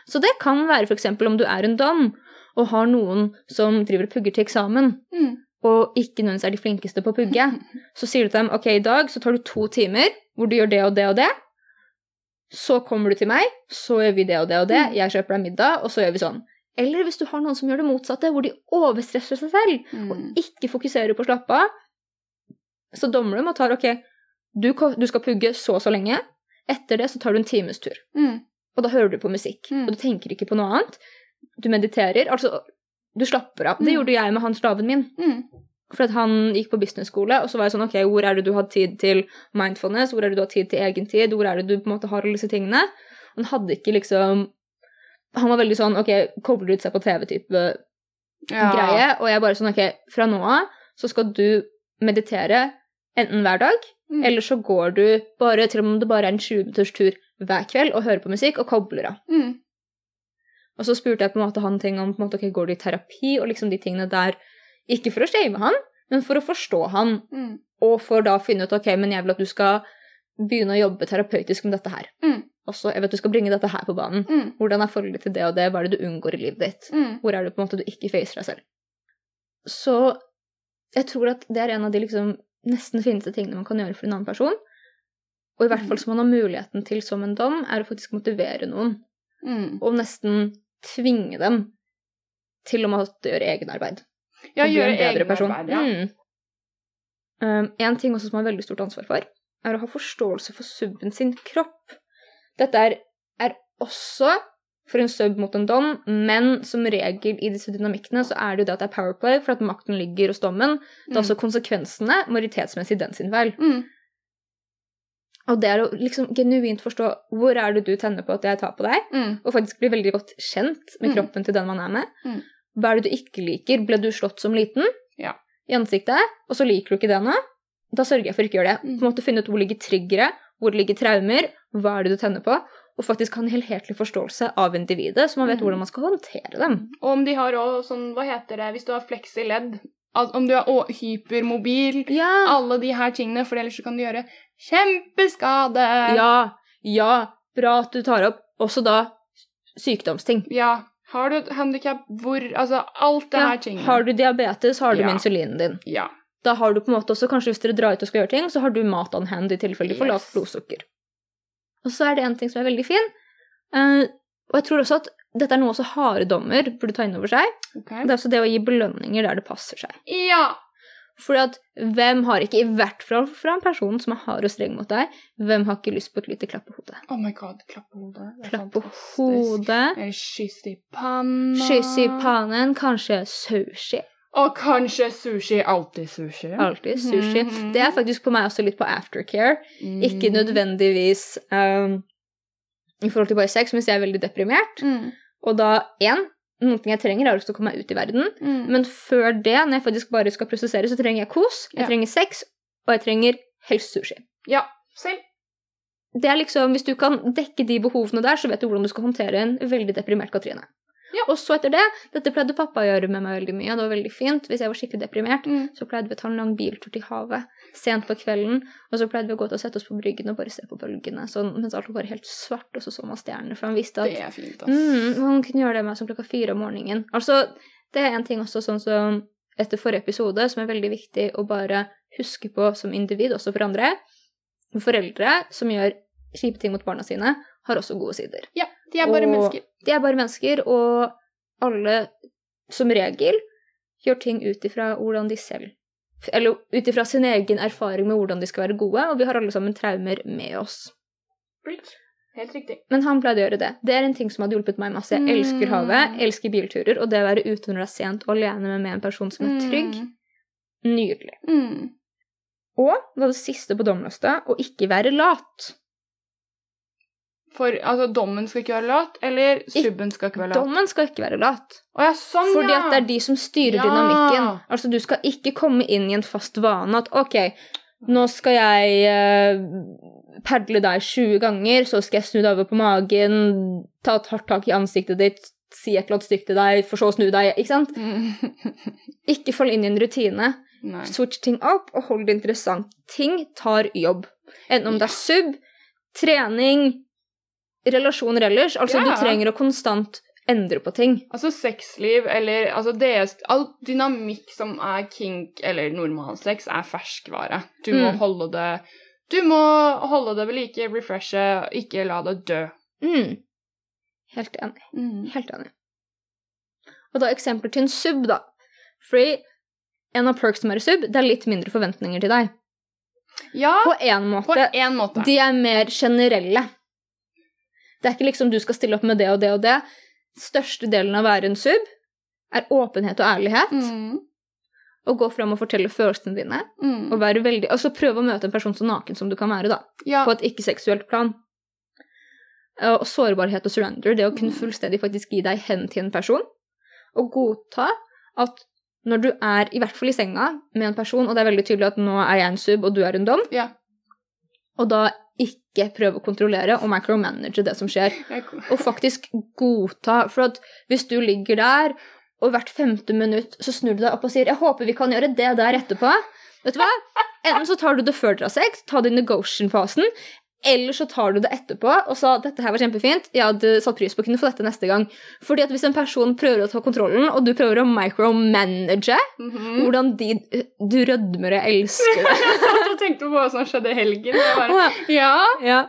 Så det kan være f.eks. om du er en dom og har noen som driver og pugger til eksamen, Mm. og ikke nødvendigvis er de flinkeste på å pugge, så sier du til dem ok, i dag så tar du to timer hvor du gjør det og det og det. Så kommer du til meg, så gjør vi det og det og det. Mm. Jeg kjøper deg middag, og så gjør vi sånn. Eller hvis du har noen som gjør det motsatte, hvor de overstresser seg selv Mm. og ikke fokuserer på å slappe av, så dommer de og tar ok, du, du skal pugge så og så lenge. Etter det så tar du en times tur. Mm. Og da hører du på musikk, Mm. og du tenker ikke på noe annet. Du mediterer. Altså, du slapper av. Det Mm. gjorde jeg med han slaven min. For at han gikk på business-skole, og så var jeg sånn Ok, hvor er det du har tid til mindfulness? Hvor er det du har tid til egen tid? Hvor er det du på en måte har alle disse tingene? Han hadde ikke liksom Han var veldig sånn Ok, kobler ut seg på TV-type Ja. greie. Og jeg bare sånn Ok, fra nå av så skal du meditere enten hver dag, Mm. eller så går du bare, til og med det bare er en 20 minutters tur hver kveld, og hører på musikk og kobler av. Mm. Og så spurte jeg på en måte han ting om på en måte, ok, går du i terapi, og liksom de tingene der. Ikke for å shame han, men for å forstå han, Mm. og for da å finne ut ok, men jeg vil at du skal begynne å jobbe terapeutisk med dette her. Mm. Også, jeg vet du skal bringe dette her på banen. Mm. Hvordan er forholdet til det og det? Hva er det du unngår i livet ditt? Mm. Hvor er det på en måte du ikke facer deg selv? Så jeg tror at det er en av de liksom nesten fineste tingene man kan gjøre for en annen person. Og i hvert fall som man har muligheten til som en dom, er å faktisk motivere noen. Mm. Og nesten tvinge dem til å måtte gjøre egenarbeid. Ja, og bli en bedre person. Arbeid, ja. Mm. Um, en ting også som man har veldig stort ansvar for, er å ha forståelse for subben sin kropp. Dette er, er også for en sub mot en dom, men som regel i disse dynamikkene så er det jo det at det er powerplay, for at makten ligger hos dommen. Det er Mm. også konsekvensene majoritetsmessig den sin feil. Mm. Og det er å liksom genuint forstå hvor er det du tenner på at jeg tar på deg, Mm. og faktisk bli veldig godt kjent med Mm. kroppen til den man er med. Mm. Hva er det du ikke liker? Ble du slått som liten Ja. i ansiktet, og så liker du ikke det nå? Da sørger jeg for ikke å gjøre det. Mm. På en måte Finne ut hvor ligger triggere, hvor ligger traumer, hva er det du tenner på, og faktisk ha en helhetlig forståelse av individet, så man vet Mm. hvordan man skal håndtere dem. Og om de har òg sånn, hva heter det, hvis du har fleksi ledd, om du er hypermobil, Ja, alle de her tingene, for ellers kan du gjøre kjempeskade. ja, ja, bra at du tar opp også da sykdomsting. Ja. Har du et handikap hvor Altså, alt det Ja, her tingene. Har du diabetes, har du Ja. insulinen din. Ja. Da har du på en måte også, kanskje hvis dere drar ut og skal gjøre ting, så har du mat on hand i tilfelle du får lavt blodsukker. Og så er det en ting som er veldig fin, uh, og jeg tror også at dette er noe også harde dommer burde ta inn over seg. Ok. Det er også det å gi belønninger der det passer seg. Ja. Fordi at hvem har ikke, i hvert fall fra en person som er hard og streng mot deg, hvem har ikke lyst på et lite klapp på hodet? Oh my god, klapp på hodet. Det Klapp på hodet, Eller kyss i panna. kyss i pannen, kanskje sushi. Og kanskje sushi. Alltid sushi. Alltid sushi. Mhm. Det er faktisk på meg også litt på aftercare. Ikke Mm. nødvendigvis um, i forhold til bare sex, mens jeg er veldig deprimert. Mm. Og da, én, noen ting jeg trenger, er å komme meg ut i verden. Mm. Men før det, når jeg faktisk bare skal prosessere, så trenger jeg kos, jeg Ja. trenger sex, og jeg trenger helst sushi. Ja, selv. Det er liksom, Hvis du kan dekke de behovene der, så vet du hvordan du skal håndtere en veldig deprimert Katrine. Ja. Og så etter det Dette pleide pappa å gjøre med meg veldig mye. Det var veldig fint. Hvis jeg var skikkelig deprimert, Mm. så pleide vi å ta en lang biltur til havet sent på kvelden. Og så pleide vi å gå til å sette oss på bryggen og bare se på bølgene sånn, mens alt var bare helt svart, og så så man stjernene. For han visste at Det er fint, ass. mm, man kunne gjøre det med som klokka fire om morgenen. Altså, det er en ting også sånn som etter forrige episode som er veldig viktig å bare huske på som individ, også for andre. Foreldre som gjør kjipe ting mot barna sine, har også gode sider. Ja, de er bare Og mennesker. De er bare mennesker, og alle som regel gjør ting ut ifra hvordan de selv Eller ut ifra sin egen erfaring med hvordan de skal være gode, og vi har alle sammen traumer med oss. Helt riktig. Men han pleide å gjøre det. Det er en ting som hadde hjulpet meg masse. Jeg Mm. elsker havet, elsker bilturer, og det å være ute når det er sent og alene med en person som er trygg, nydelig. Mm. Og det var det siste på domløsta, å ikke være lat. For altså, dommen skal ikke være lat, eller subben skal ikke være lat? Dommen skal ikke være lat. Å ja, sånn, Fordi ja! at det er de som styrer Ja. dynamikken. Altså, du skal ikke komme inn i en fast vane at OK, nå skal jeg uh, padle deg 20 ganger, så skal jeg snu deg over på magen, ta et hardt tak i ansiktet ditt, si et eller annet stygt til deg, for så å snu deg, ikke sant? Mm. Ikke fall inn i en rutine. Nei. Switch ting opp og hold det interessant. Ting tar jobb. Enten om det er sub, trening, relasjoner ellers. Altså, Ja. du trenger å konstant endre på ting. Altså sexliv eller altså DS All dynamikk som er kink eller normalsex, er ferskvare. Du må Mm. holde det Du må holde det ved like, refreshe, ikke la det dø. Mm. Helt enig. Helt enig. Og da eksempler til en sub, da. Fordi en av perks som er i sub, det er litt mindre forventninger til deg. Ja, På én måte. måte. De er mer generelle. Det er ikke liksom du skal stille opp med det og det og det. Største delen av å være en sub er åpenhet og ærlighet. Mm. Å gå fram og fortelle følelsene dine. Mm. Og være veldig, altså prøve å møte en person så naken som du kan være, da. Ja. På et ikke-seksuelt plan. Eh, Og sårbarhet og surrender, det å kunne fullstendig faktisk gi deg hen til en person. Og godta at når du er, i hvert fall i senga, med en person, og det er veldig tydelig at nå er jeg en sub, og du er en dom, ja. og da ikke prøve å kontrollere og micromanage det som skjer. Og faktisk godta. For at hvis du ligger der, og hvert femte minutt så snur du deg opp og sier 'Jeg håper vi kan gjøre det der etterpå', vet du hva? Enten så tar du det før dere har sex, ta det i negotiation-fasen, eller så tar du det etterpå og sa 'dette her var kjempefint, jeg hadde satt pris på å kunne få dette neste gang'. Fordi at hvis en person prøver å ta kontrollen, og du prøver å micromanage Mhm. hvordan de Du rødmer, jeg elsker det. Jeg tenkte på hva som skjedde i helgen. bare, ja. Ja.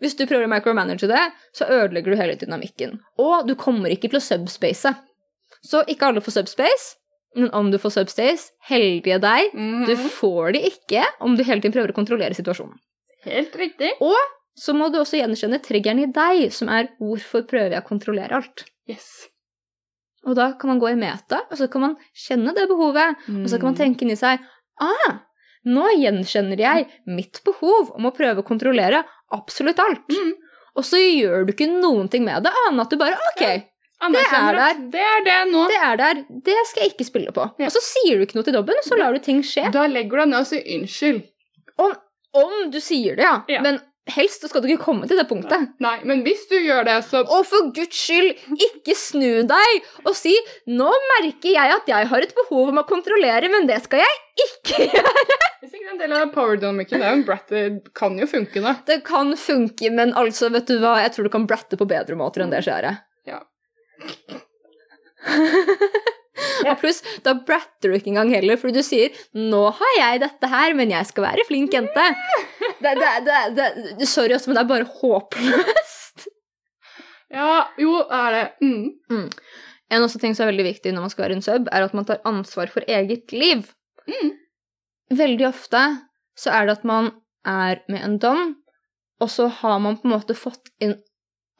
Hvis du prøver å micromanage det, så ødelegger du hele dynamikken. Og du kommer ikke til å subspace. Så ikke alle får subspace, men om du får subspace, heldige deg. Mhm. Du får det ikke om du hele tiden prøver å kontrollere situasjonen. Helt riktig. Og Så må du også gjenkjenne triggeren i deg, som er 'hvorfor prøver jeg å kontrollere alt'? Yes. Og da kan man gå i meta, og så kan man kjenne det behovet. Og så kan man tenke inni seg ah, nå gjenkjenner jeg mitt behov om å prøve å kontrollere absolutt alt. Mm. Og så gjør du ikke noen ting med det, annet at du bare OK, ja. det er der. Det er det nå. det er der, det skal jeg ikke spille på. Ja. Og så sier du ikke noe til dobben, og så lar du ting skje. Da legger du deg ned og sier unnskyld. Om du sier det, ja. Ja. Men helst så skal du ikke komme til det punktet. Nei, men hvis du gjør det, så Og for guds skyld, ikke snu deg og si 'Nå merker jeg at jeg har et behov om å kontrollere, men det skal jeg ikke gjøre'. Hvis ikke en del av power dynamikken, er jo en bratt, det kan jo funke, da. Det kan funke, men altså, vet du hva, jeg tror du kan bratte på bedre måter enn det skjæret. Ja. Og pluss, da bratter du ikke engang heller, fordi du sier 'Nå har jeg dette her, men jeg skal være flink jente'. Det, det, det, sorry, også, men det er bare håpløst. Ja, jo, det er det. Mm. En også ting som er veldig viktig når man skal være en sub, er at man tar ansvar for eget liv. Mm. Veldig ofte så er det at man er med en dom, og så har man på en måte fått inn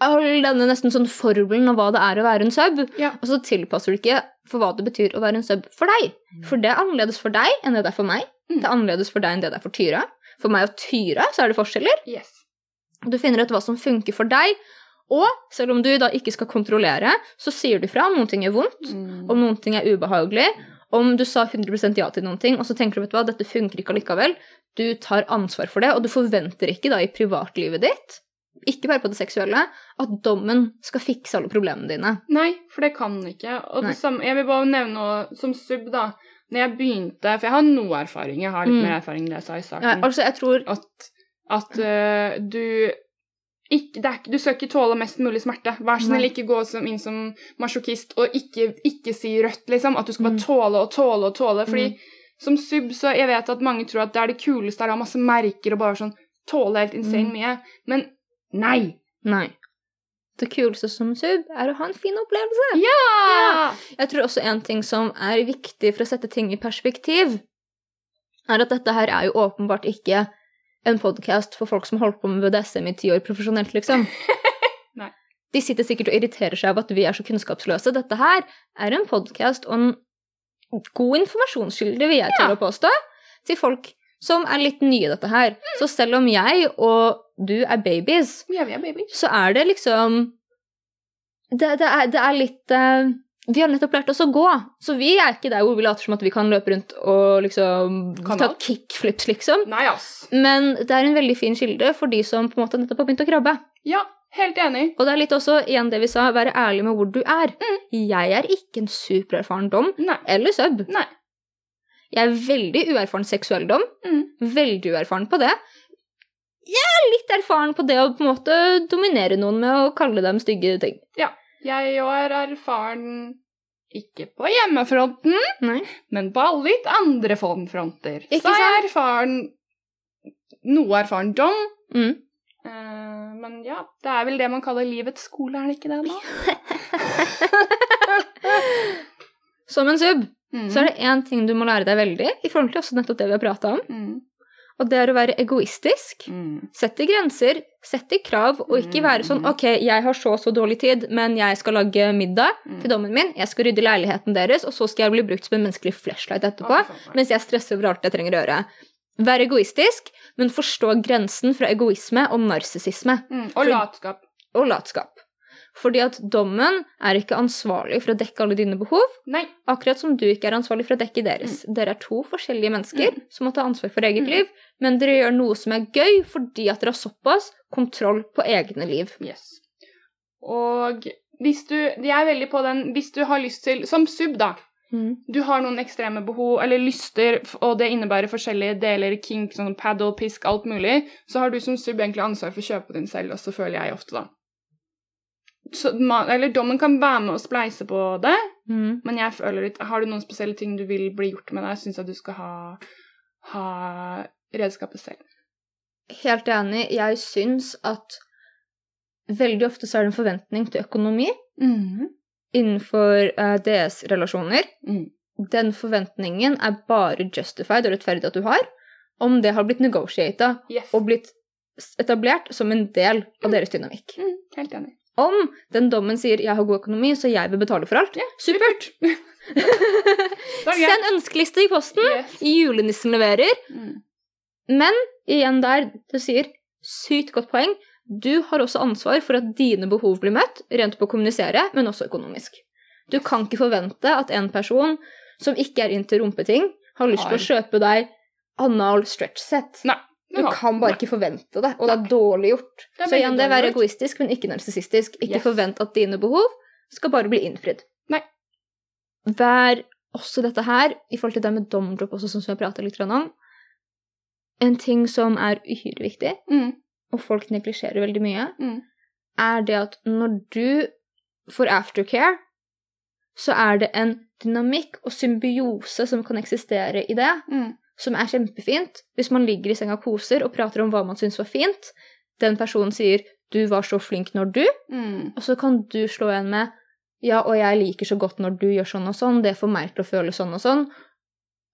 denne nesten sånn formelen av hva det er å være en sub, Ja. og så tilpasser du ikke for hva det betyr å være en sub for deg. For det er annerledes for deg enn det det er for meg. Mm. Det er annerledes for deg enn det det er for Tyra. For meg og Tyra så er det forskjeller. Yes. Du finner ut hva som funker for deg, og selv om du da ikke skal kontrollere, så sier du fra om noen ting er vondt, Mm. om noen ting er ubehagelig. Om du sa 100% ja til noen ting, og så tenker du vet du hva, dette funker ikke allikevel, du tar ansvar for det, og du forventer ikke da i privatlivet ditt, ikke bare på det seksuelle, at dommen skal fikse alle problemene dine. Nei, for det kan den ikke. Og det samme, jeg vil bare nevne noe som sub, da. Når jeg begynte For jeg har noe erfaring, jeg har litt Mm. mer erfaring enn det jeg sa i Ja, altså, jeg tror At, at uh, du ikke, det er, Du skal ikke tåle mest mulig smerte. Vær snill, ikke gå som, inn som masjokist, og ikke, ikke si rødt, liksom. At du skal bare Mm. tåle og tåle og tåle. Fordi Mm. som sub, så jeg vet at mange tror at det er det kuleste er å ha masse merker og bare sånn tåle helt insane Mm. mye. Men nei. Nei. Det kuleste som sub er å ha en fin opplevelse. Ja! Jeg tror også en ting som er viktig for å sette ting i perspektiv, er at dette her er jo åpenbart ikke en podkast for folk som holdt på med BDSM i ti år profesjonelt, liksom. Nei. De sitter sikkert og irriterer seg av at vi er så kunnskapsløse. Dette her er en podkast og en god informasjonskilde, vil jeg tørre å påstå, til folk som er litt nye i dette her. Så selv om jeg og du er babies, Ja, vi er babies. så er det liksom Det, det, er, det er litt uh, Vi har nettopp lært oss å gå, så vi er ikke der hvor vi later som at vi kan løpe rundt og liksom Kan ta alt. kickflips, liksom. Nei, ass. Men det er en veldig fin kilde for de som på en måte nettopp har begynt å krabbe. Ja, helt enig. Og det er litt også igjen det vi sa, være ærlig med hvor du er. Mm. Jeg er ikke en supererfaren dom Nei. eller sub. Nei. Jeg er veldig uerfaren seksuell dom. Mm. Veldig uerfaren på det. Jeg er litt erfaren på det å på en måte dominere noen med å kalle dem stygge ting. Ja. Jeg er erfaren ikke på hjemmefronten, Nei. men på alle litt andre fronter. Ikke Så jeg er erfaren Noe erfaren dom. Mm. Uh, men ja, det er vel det man kaller livets skole, er det ikke det, da? Som en sub Mm. så er det én ting du må lære deg veldig, i forhold til også nettopp det vi har prata om, mm. og det er å være egoistisk. Mm. Sette grenser, sette krav, og ikke være sånn Mm. OK, jeg har så og så dårlig tid, men jeg skal lage middag Mm. til dommen min, jeg skal rydde leiligheten deres, og så skal jeg bli brukt som en menneskelig flashlight etterpå, mens jeg stresser over alt jeg trenger å gjøre. Vær egoistisk, men forstå grensen fra egoisme og narsissisme Mm. Og latskap. og latskap. Fordi at dommen er ikke ansvarlig for å dekke alle dine behov, Nei. Akkurat som du ikke er ansvarlig for å dekke deres. Dere er to forskjellige mennesker Mm. som må ta ansvar for eget Mm. liv, men dere gjør noe som er gøy fordi at dere har såpass kontroll på egne liv. Yes. Og hvis du De er veldig på den Hvis du har lyst til Som sub, da. Du har noen ekstreme behov eller lyster, og det innebærer forskjellige deler, kink, sånn paddle, pisk, alt mulig, så har du som sub egentlig ansvar for å kjøpe din selv, og så føler jeg ofte, da. Så, eller dommen kan være med og spleise på det, Mm. men jeg føler litt Har du noen spesielle ting du vil bli gjort med deg, syns jeg du skal ha, ha redskapet selv. Helt enig. Jeg syns at veldig ofte så er det en forventning til økonomi innenfor uh, DS-relasjoner. Mm. Den forventningen er bare justified og rettferdig at du har, om det har blitt negotiata Yes. og blitt etablert som en del av deres dynamikk. Mm, helt enig. Om den dommen sier 'jeg har god økonomi, så jeg vil betale for alt', Ja, supert! Er. Send ønskeliste i posten! Yes. Julenissen leverer. Mm. Men igjen der, du sier sykt godt poeng. Du har også ansvar for at dine behov blir møtt, rent på å kommunisere, men også økonomisk. Du kan ikke forvente at en person som ikke er inn til rumpeting, har lyst til å kjøpe deg anal stretch set. Nei. Du Ja. kan bare ikke forvente det, og det er dårlig gjort. Er Så igjen, det er være egoistisk, men ikke narsissistisk. Ikke Yes. forvent at dine behov skal bare bli innfridd. Nei. Vær også dette her, i forhold til det med domdrop også, som vi har pratet litt om, en ting som er uhyre viktig, Mm. og folk neglisjerer veldig mye, Mm. er det at når du får aftercare, så er det en dynamikk og symbiose som kan eksistere i det, Mm. Som er kjempefint. Hvis man ligger i senga og koser og prater om hva man syns var fint, den personen sier 'du var så flink når du', Mm. og så kan du slå igjen med 'ja, og jeg liker så godt når du gjør sånn og sånn', det får meg til å føle sånn og sånn.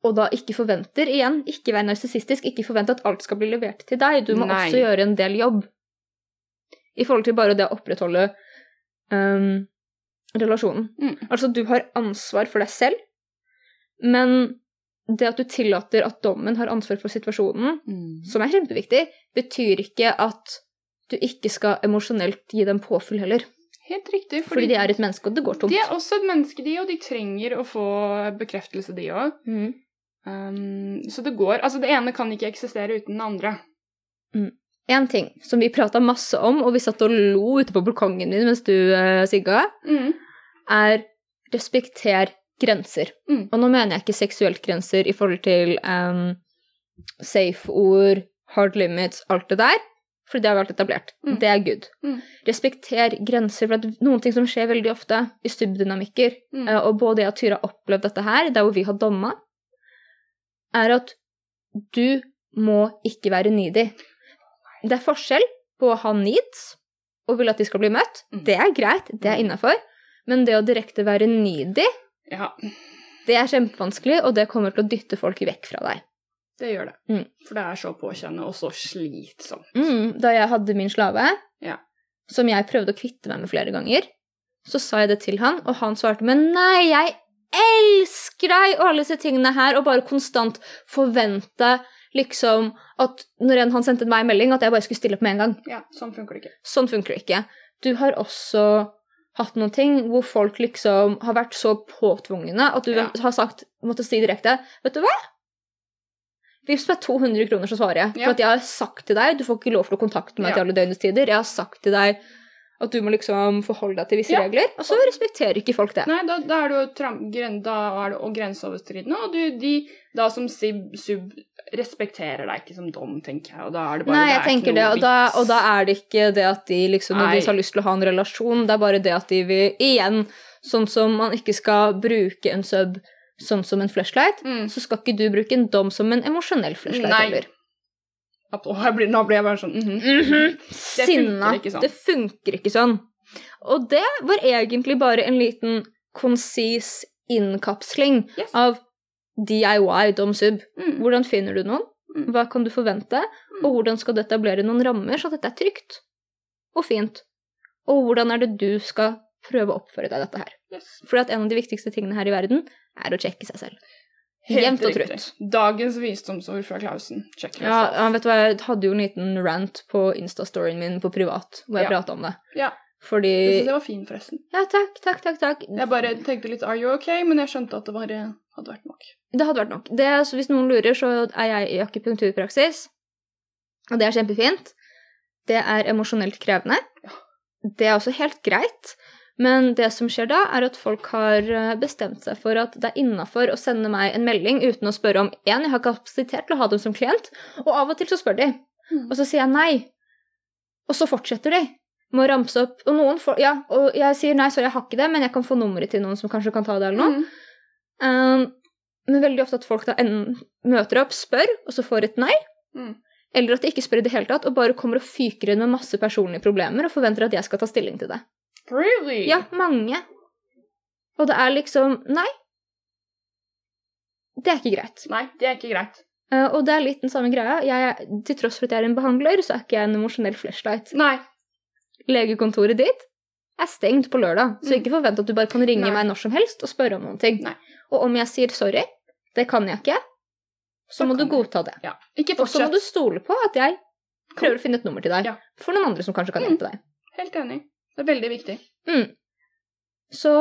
Og da ikke forventer, igjen, ikke vær narsissistisk, ikke forvent at alt skal bli levert til deg. Du må Nei. også gjøre en del jobb. I forhold til bare det å opprettholde um, relasjonen. Mm. Altså, du har ansvar for deg selv, men det at du tillater at dommen har ansvar for situasjonen, Mm. som er kjempeviktig, betyr ikke at du ikke skal emosjonelt gi dem påfyll heller. Helt riktig. Fordi de er et menneske, og det går tomt. de er også et menneske, de, og de trenger å få bekreftelse, de òg. Mm. Um, så det går Altså, det ene kan ikke eksistere uten det andre. En ting som vi prata masse om, og vi satt og lo ute på balkongen din mens du uh, sigga, Mm. er respekter grenser. Mm. Og nå mener jeg ikke seksuelt grenser i forhold til um, safe-ord, hard limits, alt det der, for det har alt etablert. Mm. Det er good. Mm. Respekter grenser, for det er noen ting som skjer veldig ofte i stubbdynamikker, Mm. eh, og både jeg og Tyra har opplevd dette her, der hvor vi har domma, er at du må ikke være needy. Det er forskjell på å ha needs og vil at de skal bli møtt. Mm. Det er greit, det er innafor. Men det å direkte være needy, Ja, det er kjempevanskelig, og det kommer til å dytte folk vekk fra deg. det gjør det. Mm. For det er så påkjennende og så slitsomt. Mm, da jeg hadde min slave, Ja. som jeg prøvde å kvitte meg med flere ganger, så sa jeg det til han, og han svarte med nei, jeg elsker deg og alle disse tingene her, og bare konstant forvente liksom at når han sendte meg en melding, at jeg bare skulle stille opp med en gang. Ja, sånn funker det ikke. Sånn funker det ikke. Du har også hatt noen ting hvor folk liksom har vært så påtvungne at du Ja. har sagt, måtte si direkte Vet du hva? Vips meg 200 kroner, så svarer jeg. Ja. For at jeg har sagt til deg Du får ikke lov til å kontakte meg Ja. til alle døgnets tider. Jeg har sagt til deg at du må liksom forholde deg til visse Ja. regler, og så respekterer ikke folk det. Nei, da, da er det jo tram, gren, da er det og grenseoverskridende, og du, de da som sib, sub respekterer deg ikke som dom, tenker jeg, og da er det bare Nei, det jeg er tenker det, og da, og da er det ikke det at de liksom Nei. nødvendigvis har lyst til å ha en relasjon, det er bare det at de vil Igjen, sånn som man ikke skal bruke en sub sånn som en flashlight, mm. så skal ikke du bruke en dom som en emosjonell flashlight Nei. heller. At, å, jeg blir, nå blir jeg bare sånn mhm. Det Sinna. funker ikke sånn. Det funker ikke sånn. Og det var egentlig bare en liten konsis innkapsling Yes. av DIY dom sub. Mm. Hvordan finner du noen? Mm. Hva kan du forvente? Mm. Og hvordan skal du etablere noen rammer så at dette er trygt og fint? Og hvordan er det du skal prøve å oppføre deg dette her? Yes. For en av de viktigste tingene her i verden er å sjekke seg selv. Helt Jevnt og riktig. trutt. Dagens visdomsord fra Klausen. Check Ja, ja, vet du hva, jeg hadde jo en liten rant på Insta-storyen min på privat, hvor jeg Ja. pratet om det. Ja. Fordi Jeg syns det var fin, forresten. Ja, takk, takk, takk, takk. Jeg bare tenkte litt 'are you ok?', men jeg skjønte at det var, eh, hadde vært nok. Det hadde vært nok. Det, så hvis noen lurer, så er jeg i akupunkturpraksis. Og det er kjempefint. Det er emosjonelt krevende. Det er også helt greit. Men det som skjer da, er at folk har eh, bestemt seg for at det er innafor å sende meg en melding uten å spørre om én, jeg har kapasitet til å ha dem som klient, og av og til så spør de. Mm. Og så sier jeg nei. Og så fortsetter de med å ramse opp. Og noen får Ja, og jeg sier nei, sorry, jeg har ikke det, men jeg kan få nummeret til noen som kanskje kan ta det, eller noe. Mm. Um, men veldig ofte at folk da enden møter opp, spør, og så får et nei. Mm. Eller at de ikke spør i det hele tatt, og bare kommer og fyker inn med masse personlige problemer og forventer at jeg skal ta stilling til det. Really? Ja, mange. Og det er liksom Nei. Det er ikke greit. Nei, det er ikke greit. Uh, og det er litt den samme greia. Jeg, til tross for at jeg er en behandler, så er ikke jeg en emosjonell flashlight. Nei. Legekontoret ditt er stengt på lørdag, så Mm. ikke forvent at du bare kan ringe Nei. meg når som helst og spørre om noen ting. Nei. Og om jeg sier sorry, det kan jeg ikke, så Så må du godta det. Ja. Og så må du stole på at jeg prøver å finne et nummer til deg. Ja. For noen andre som kanskje kan Mm. hjelpe deg. Helt enig. Det er veldig viktig. Mm. Så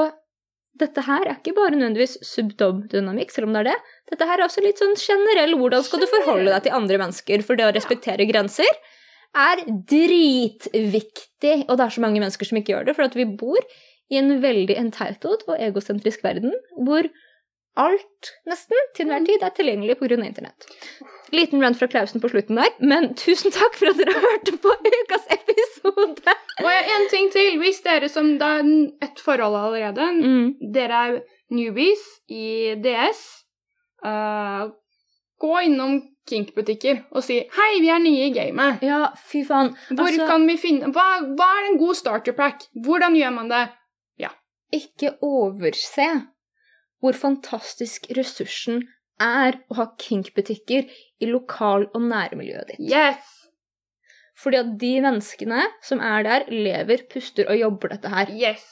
dette her er ikke bare nødvendigvis subdob-dynamikk, selv om det er det. Dette her er også litt sånn generell hvordan skal du forholde deg til andre mennesker. For det å respektere grenser er dritviktig. Og det er så mange mennesker som ikke gjør det, for at vi bor i en veldig entitled og egosentrisk verden hvor alt nesten til enhver tid er tilgjengelig pga. internett. Liten rant fra Klausen på slutten der, men tusen takk for at dere hørte på ukas episode. Og en ting til. Hvis dere som det er et forhold allerede, Mm. dere er newbies i DS, Uh, gå innom Kink-butikker og si 'Hei, vi er nye i gamet'. Ja, fy faen. Hvor Altså, kan vi finne hva, hva er en god starter pack? Hvordan gjør man det? ikke overse hvor fantastisk ressursen er å ha Kink-butikker i lokal- og nærmiljøet ditt. Yes! Fordi at de menneskene som er der, lever, puster og jobber dette her. Yes.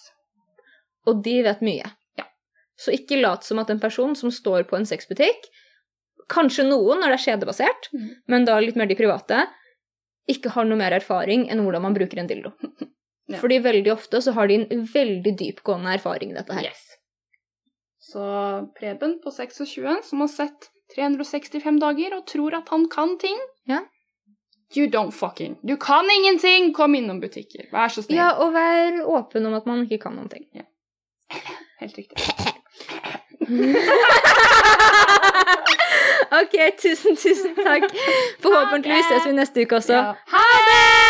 Og de vet mye. Ja. Så ikke lat som at en person som står på en sexbutikk, kanskje noen når det er skjedebasert, mm. men da litt mer de private, ikke har noe mer erfaring enn hvordan man bruker en dildo. Ja. Fordi veldig ofte så har de en veldig dypgående erfaring i dette her. Yes. Så Preben på 26 som har sett 365 dager og tror at han kan ting Ja. You don't fucking Du kan ingenting! Kom innom butikker. Vær så snill. Ja, og vær åpen om at man ikke kan noen ting. Helt riktig. ok, tusen, tusen takk. Forhåpentligvis ses vi neste uke også. Ja. Ha det!